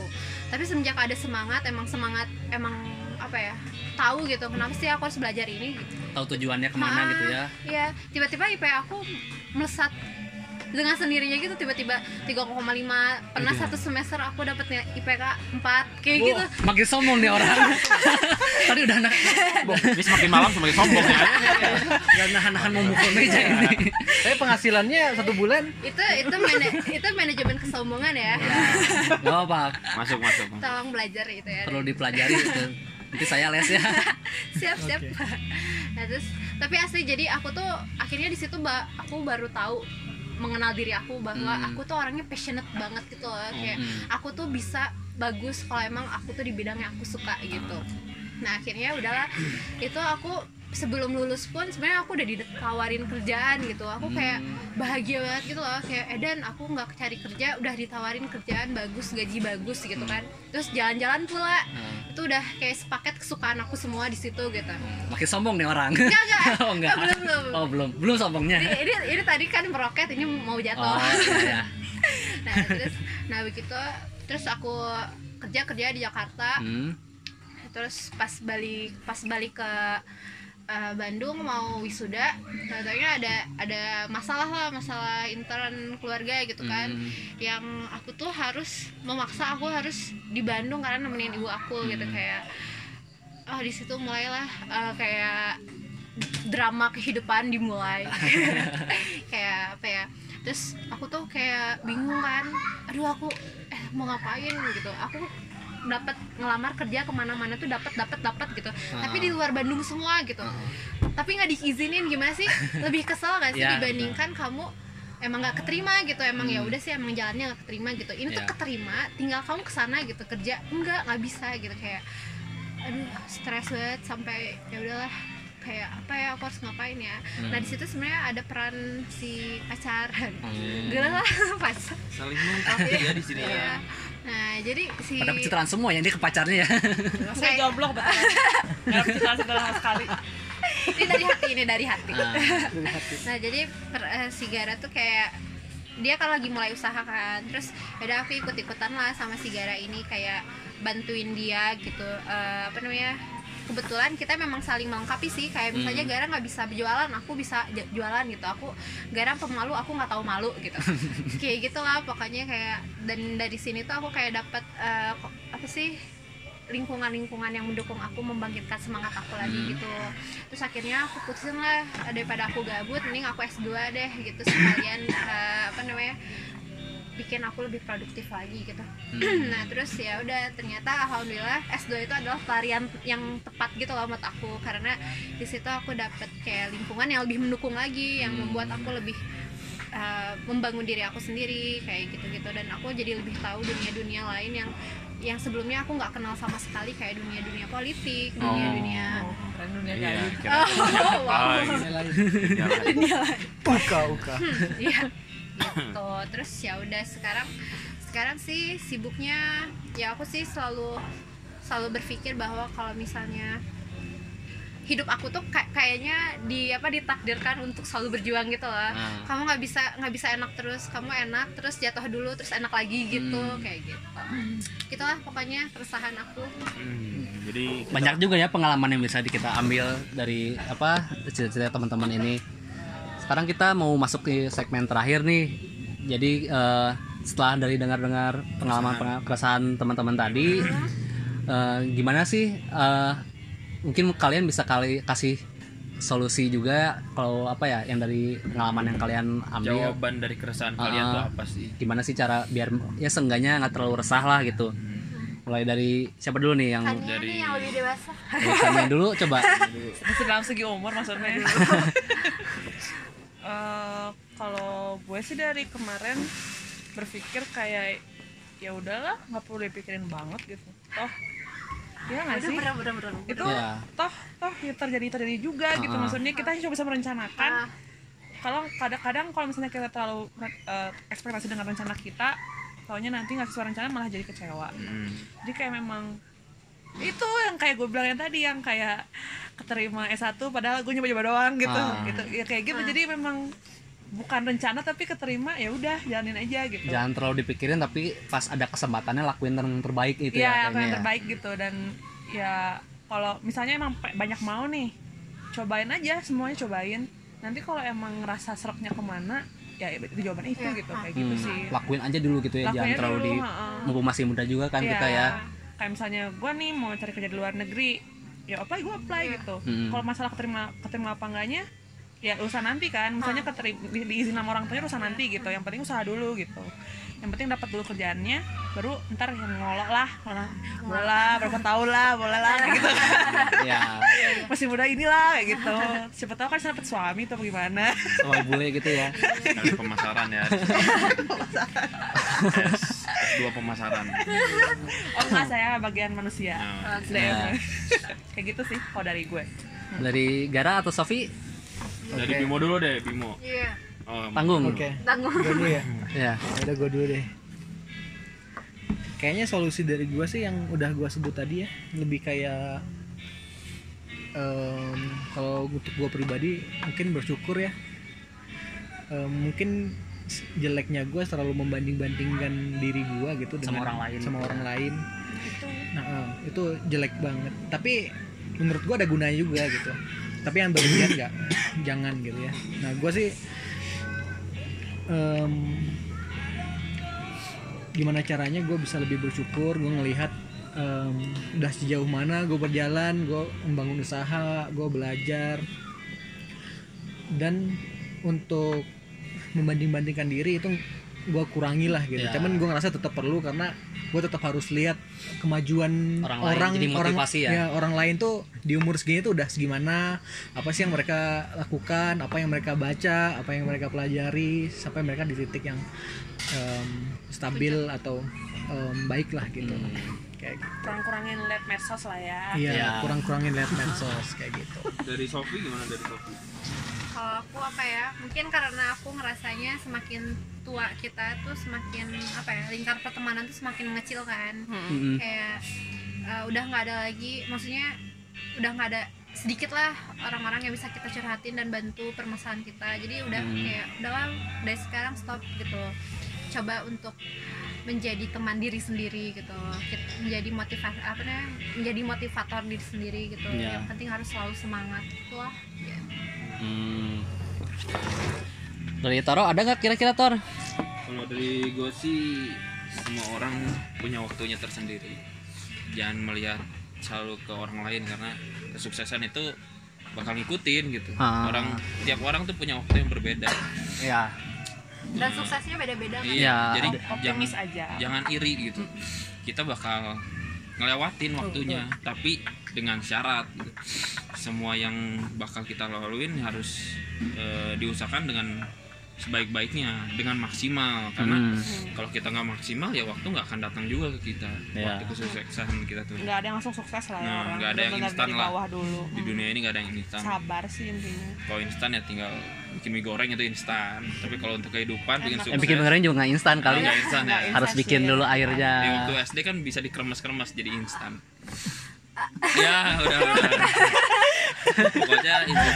tapi semenjak ada semangat emang semangat emang apa ya tahu gitu kenapa sih aku harus belajar ini gitu. tahu tujuannya ke mana Ah, gitu ya? Iya, tiba-tiba IP aku melesat dengan sendirinya gitu tiba-tiba 3,5 pernah Aduh. satu semester aku dapetnya IPK 4 kayak Wah, gitu. makin sombong nih orang. Tadi udah anak ini semakin malam semakin sombong ya. Udah nahan-nahan mau mukul meja ini. Tapi penghasilannya satu bulan? Itu itu mana- itu manajemen kesombongan ya. Nggak apa masuk masuk. Tolong belajar itu ya. Perlu dipelajari itu. Nanti saya les ya. Siap siap. Nah terus tapi asli jadi aku tuh akhirnya di situ aku baru tahu mengenal diri aku bahwa Hmm. aku tuh orangnya passionate banget gitu loh kayak Hmm. aku tuh bisa bagus kalau emang aku tuh di bidang yang aku suka gitu nah akhirnya udahlah itu aku sebelum lulus pun sebenarnya aku udah ditawarin kerjaan gitu. Aku kayak bahagia banget gitu loh. Kayak Edan aku nggak cari kerja udah ditawarin kerjaan bagus gaji bagus gitu kan. Terus jalan-jalan pula. Hmm. itu udah kayak sepaket kesukaan aku semua di situ gitu. Makin sombong nih orang. Enggak, enggak. oh enggak Oh, belum, belum. oh belum. Belum sombongnya. Ini, ini, ini tadi kan meroket ini mau jatuh. Oh iya nah terus nah begitu. Terus aku kerja kerja di Jakarta. Hmm. terus pas balik pas balik ke eh, Bandung mau wisuda katanya ada ada masalah lah masalah intern keluarga gitu kan Hmm. yang aku tuh harus memaksa aku harus di Bandung karena nemenin ibu aku gitu Hmm. kayak oh di situ mulailah eh, kayak drama kehidupan dimulai kayak apa ya terus aku tuh kayak bingung kan aduh aku eh mau ngapain gitu aku dapat ngelamar kerja ke mana-mana tuh dapat dapat dapat gitu. Tapi di luar Bandung semua gitu. Tapi nggak diizinin gimana sih? Lebih kesel gak sih Ya, dibandingkan kamu emang nggak keterima gitu? Emang ya udah sih emang jalannya nggak keterima gitu. Ini tuh Ya. keterima tinggal kamu ke sana gitu kerja. Enggak nggak bisa gitu. Kayak aduh stres banget sampai ya udahlah. Kayak apa ya aku harus ngapain ya? Nah di situ sebenarnya ada peran si pacaran. Hmm. gila lah pacar saling melengkapi ya di sini ya. Iya. Nah jadi si pada pencitraan semua yang dia ke pacarnya ya. Saya jomblo betul nggak bisa setelah sama sekali. Ini dari hati ini dari hati. Ah. nah jadi per, eh, si Gara tuh kayak dia kan lagi mulai usaha kan. Terus udah aku ikut ikutan lah sama si Gara ini kayak bantuin dia gitu. Eh, apa namanya kebetulan kita memang saling melengkapi sih. Kayak misalnya Gara nggak bisa berjualan aku bisa jualan gitu. Aku Gara pemalu aku nggak tahu malu gitu. Kayak gitulah pokoknya kayak dan dari sini tuh aku kayak dapat eh, kok- apa sih lingkungan-lingkungan yang mendukung aku membangkitkan semangat aku lagi gitu. Terus akhirnya aku putusin lah daripada aku gabut mending aku S2 deh gitu. Sekalian eh, apa namanya bikin aku lebih produktif lagi gitu. Nah terus ya udah ternyata alhamdulillah S2 itu adalah varian yang tepat gitu loh buat aku. Karena di situ aku dapet kayak lingkungan yang lebih mendukung lagi yang membuat aku lebih uh, membangun diri aku sendiri kayak gitu-gitu. Dan aku jadi lebih tahu dunia-dunia lain yang yang sebelumnya aku nggak kenal sama sekali kayak dunia-dunia politik dunia-dunia oh, keren dunia iya kayak kira Oh, wow. Jalan. uka uka. Iya. gitu terus ya udah sekarang sekarang sih sibuknya ya aku sih selalu selalu berpikir bahwa kalau misalnya hidup aku tuh kayak kayaknya di apa ditakdirkan untuk selalu berjuang gitu loh. Ah. kamu nggak bisa nggak bisa enak terus kamu enak terus jatuh dulu terus enak lagi gitu Hmm. kayak gitu. Gitulah pokoknya keresahan aku. Hmm, jadi kita- banyak juga ya pengalaman yang bisa di- kita ambil dari apa cerita-cerita teman-teman ini. Sekarang kita mau masuk ke segmen terakhir nih jadi eh, setelah dari dengar-dengar pengalaman keresahan. teman-teman tadi eh, gimana sih eh, mungkin kalian bisa kali kasih solusi juga kalau apa ya yang dari pengalaman yang kalian ambil? Jawaban dari keresahan kalian Ah. tuh apa sih? gimana sih cara biar ya seenggaknya nggak terlalu resah lah gitu. Mulai dari siapa dulu nih yang Tanya dari- nih yang lebih dewasa. Dulu coba. Masih dalam segi umur maksudnya gue sih dari kemarin berpikir kayak ya udahlah nggak perlu dipikirin banget gitu toh ya nggak sih itu Iya. toh toh ya terjadi terjadi juga gitu Ah. maksudnya kita cuma bisa merencanakan Ah. kalau kadang-kadang kalau misalnya kita terlalu eh, ekspektasi dengan rencana kita taunya nanti nggak sesuai rencana malah jadi kecewa Hmm. jadi kayak memang itu yang kayak gue bilang yang tadi yang kayak keterima S1 padahal gue nyoba-nyoba doang gitu Ah. gitu ya kayak gitu jadi memang bukan rencana tapi keterima ya udah jalanin aja gitu. Jangan terlalu dipikirin tapi pas ada kesempatannya lakuin yang terbaik itu Iya, ya apa yang ya. terbaik gitu. Dan ya kalau misalnya emang banyak mau nih cobain aja semuanya cobain. Nanti kalau emang ngerasa seraknya ke mana ya itu jawaban itu Iya, gitu ah. kayak gitu Hmm, sih. lakuin aja dulu gitu ya Lakuin jangan terlalu dulu, di mumpung masih muda juga kan Iya, kita ya. kayak misalnya gue nih mau cari kerja di luar negeri ya apply gue apply gitu. Hmm. kalau masalah keterima keterima apa enggaknya ya usaha nanti kan. Misalnya keterima di, diizin sama orang tuanya usaha nanti gitu. Yang penting usaha dulu gitu. Yang penting dapat dulu kerjaannya baru ntar yang ngolok lah. Boleh lah berapa tahun lah boleh lah gitu. Ya masih muda inilah kayak gitu. Siapa tahu kan dapet suami atau gimana sama bule gitu ya. Sekali pemasaran ya. Dua pemasaran. Oh enggak saya bagian manusia. Nah, DM. kayak gitu sih kalau dari gue. Dari Gara atau Sofi? Dari Oke. Bimo dulu deh Bimo. Iya, oh, Tanggung. oke. Tanggung. gue dulu ya? Ya. Udah gue dulu deh. Kayaknya solusi dari gue sih yang udah gue sebut tadi ya. Lebih kayak em, kalau untuk gue pribadi mungkin bersyukur ya. Em, mungkin jeleknya gue selalu membanding-bandingkan diri gue gitu Sama dengan orang lain. sama orang lain. Itu. Nah em, itu jelek banget. Tapi menurut gue ada gunanya juga gitu tapi yang berlebihan nggak? Jangan gitu ya. Nah gue sih em, gimana caranya gue bisa lebih bersyukur gue ngelihat em, udah sejauh mana gue berjalan gue membangun usaha gue belajar. Dan untuk membanding-bandingkan diri itu gue kurangi lah gitu. Ya. cuman gue ngerasa tetap perlu karena gue tetap harus lihat kemajuan Orang orang lain, jadi orang motivasi ya? orang lain tuh di umur segini tuh udah segimana apa sih yang mereka lakukan apa yang mereka baca apa yang mereka pelajari sampai mereka di titik yang em, stabil atau em, baik lah gitu kayak gitu. kurang-kurangin liat medsos lah ya iya Ya. kurang-kurangin lihat medsos kayak gitu dari Sofi gimana dari Sofi Kalau aku apa ya? Mungkin karena aku ngerasanya semakin tua kita tuh semakin apa ya? Lingkar pertemanan tuh semakin mengecil kan. Mm-mm. Kayak uh, udah nggak ada lagi, maksudnya udah nggak ada sedikit lah orang-orang yang bisa kita curhatin dan bantu permasalahan kita. Jadi udah Hmm. kayak udahlah dari sekarang stop gitu. Coba untuk menjadi teman diri sendiri gitu menjadi motivasi apa namanya menjadi motivator diri sendiri gitu Iya. yang penting harus selalu semangat gitu lah Ya. Hmm. Dari Toro ada nggak kira-kira Tor? Kalau dari gue sih semua orang punya waktunya tersendiri. Jangan melihat selalu ke orang lain karena kesuksesan itu bakal ngikutin gitu. Ah. Orang tiap orang tuh punya waktu yang berbeda. Ya. dan suksesnya beda-beda kan Iya, Ya. jadi Op- jangan optimis aja jangan iri gitu. Kita bakal ngelewatin waktunya, tapi dengan syarat gitu. Semua yang bakal kita laluin harus eh, diusahakan dengan sebaik-baiknya, dengan maksimal karena Hmm. kalau kita nggak maksimal ya waktu nggak akan datang juga ke kita Ya. waktu kesuksesan kita tuh nggak ada yang langsung sukses lah ya Nah, orang nggak ada yang instan lah. dulu di dunia ini nggak ada yang instan sabar sih intinya kalau instan ya tinggal bikin mie goreng itu instan. Tapi kalau untuk kehidupan bikin sukses. Yang bikin goreng juga nggak instan kali. nggak instan ya. Nggak Harus bikin dulu airnya. di waktu SD kan bisa dikremes-kremes jadi instan. Ya udah udah. Pokoknya intinya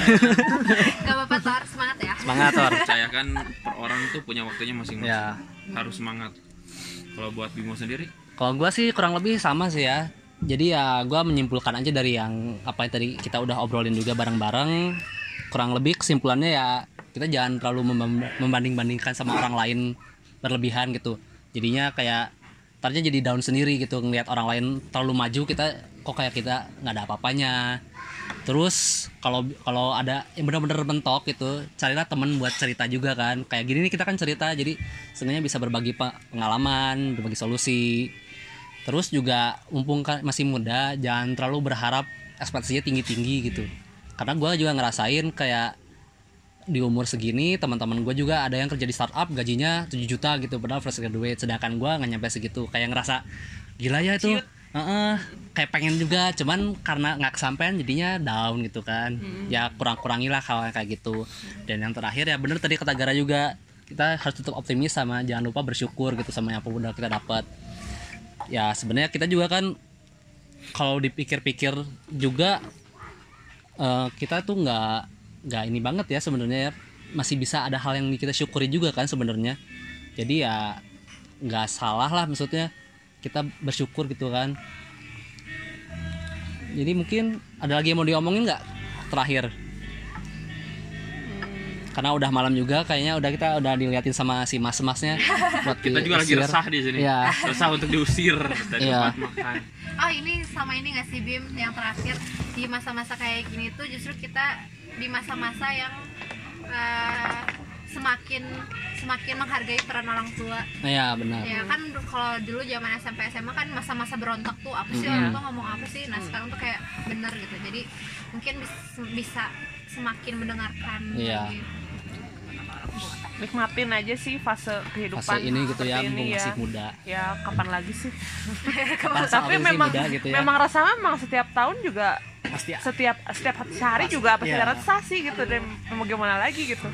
gak apa-apa harus semangat ya. Semangat Tor. percayakan per orang tuh punya waktunya masing-masing. Ya. harus semangat. Kalau buat Bimo sendiri? Kalau gua sih kurang lebih sama sih ya. Jadi ya gua menyimpulkan aja dari yang apa yang tadi kita udah obrolin juga bareng-bareng. Kurang lebih kesimpulannya ya kita jangan terlalu membanding-bandingkan sama orang lain berlebihan gitu. Jadinya kayak tarnya jadi down sendiri gitu ngelihat orang lain terlalu maju kita kok kayak kita nggak ada apa-apanya. Terus kalau kalau ada yang benar-benar mentok gitu, carilah temen buat cerita juga kan. Kayak gini nih kita kan cerita, jadi sebenarnya bisa berbagi pe- pengalaman, berbagi solusi. Terus juga mumpung masih muda, jangan terlalu berharap ekspektasinya tinggi-tinggi gitu. Karena gue juga ngerasain kayak di umur segini teman-teman gue juga ada yang kerja di startup gajinya 7 juta gitu padahal fresh graduate. Sedangkan gue nggak nyampe segitu. Kayak ngerasa gila ya itu. Heeh, kayak pengen juga cuman karena nggak kesampaian jadinya down gitu kan. Ya kurang-kurangilah hal yang kayak gitu. Dan yang terakhir ya bener tadi kata Gara juga kita harus tetap optimis sama jangan lupa bersyukur gitu sama yang udah kita dapat. Ya sebenarnya kita juga kan kalau dipikir-pikir juga eh, kita tuh nggak nggak ini banget ya sebenarnya ya. Masih bisa ada hal yang kita syukuri juga kan sebenarnya. Jadi ya nggak salah lah maksudnya. Kita bersyukur gitu kan. Jadi mungkin ada lagi yang mau diomongin nggak? Terakhir karena udah malam juga kayaknya udah kita udah diliatin sama si mas-masnya buat kita juga lagi diusir. resah di sini Iya. resah untuk diusir dari Iya. tempat makan oh ini sama ini gak sih Bim yang terakhir di masa-masa kayak gini tuh justru kita di masa-masa yang eh, semakin semakin menghargai peran orang tua Iya benar ya kan kalau dulu zaman SMP SMA kan masa-masa berontak tuh apa sih orang tua ngomong apa sih nah sekarang tuh kayak bener gitu jadi mungkin bis- bisa semakin mendengarkan Iya. lagi. Nikmatin aja sih fase kehidupan fase ini gitu ya mumpung ini masih muda. Ya kapan lagi sih? Kapan tapi memang muda gitu ya. memang rasa memang setiap tahun juga pasti setiap setiap sehari juga pasti Iya. ada rasa sih gitu. Dan mau gimana lagi gitu.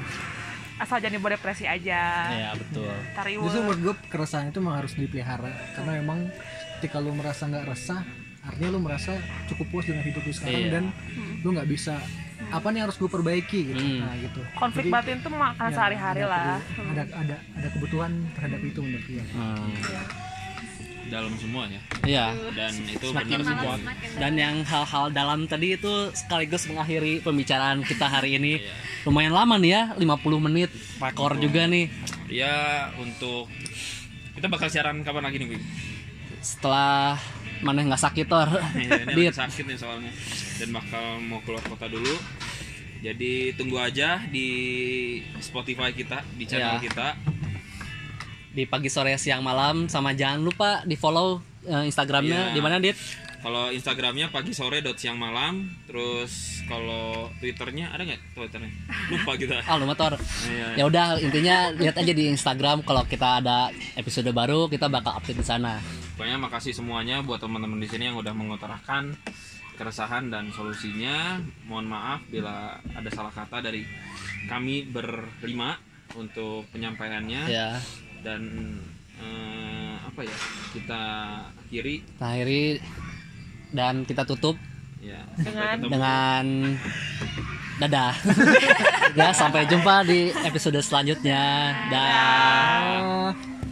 Asal jangan dibawa depresi aja. Ya betul. Tariwet justru menurut gue keresahan itu memang harus dipelihara. Karena memang ketika lu merasa nggak resah artinya lu merasa cukup puas dengan hidup lu sekarang Iya. dan lu nggak bisa apa nih yang harus gue perbaiki gitu. Hmm. nah gitu. Konflik Jadi, batin tuh makan ya, sehari-hari ada lah. ada ada ada kebutuhan terhadap itu menurut gue Hmm. dalam semua ya iya. Dan itu Semakin benar semakin dan yang hal-hal dalam tadi itu sekaligus mengakhiri pembicaraan kita hari ini. Iya. lumayan lama nih ya 50 menit. Rekor juga nih. Ya untuk kita bakal siaran kapan lagi nih Bim? setelah mana nggak sakit tor? Iya, ini sakit nih soalnya dan bakal mau keluar kota dulu. Jadi tunggu aja di Spotify kita di channel Iya. kita. Di pagi sore siang malam sama jangan lupa di follow eh, Instagramnya. Iya. di mana dit? Kalau Instagramnya pagi sore dot siang malam terus kalau Twitternya ada nggak Twitternya? Lupa kita. Ah lu motor Iya. ya udah intinya lihat aja di Instagram kalau kita ada episode baru kita bakal update di sana. Pokoknya makasih semuanya buat teman-teman di sini yang udah mengutarakan keresahan dan solusinya. Mohon maaf bila ada salah kata dari kami berlima untuk penyampaiannya. Ya. Dan eh, apa ya kita akhiri. Kita akhiri dan kita tutup ya Dengan- dengan dadah. Ya sampai jumpa di episode selanjutnya. Dah Ah.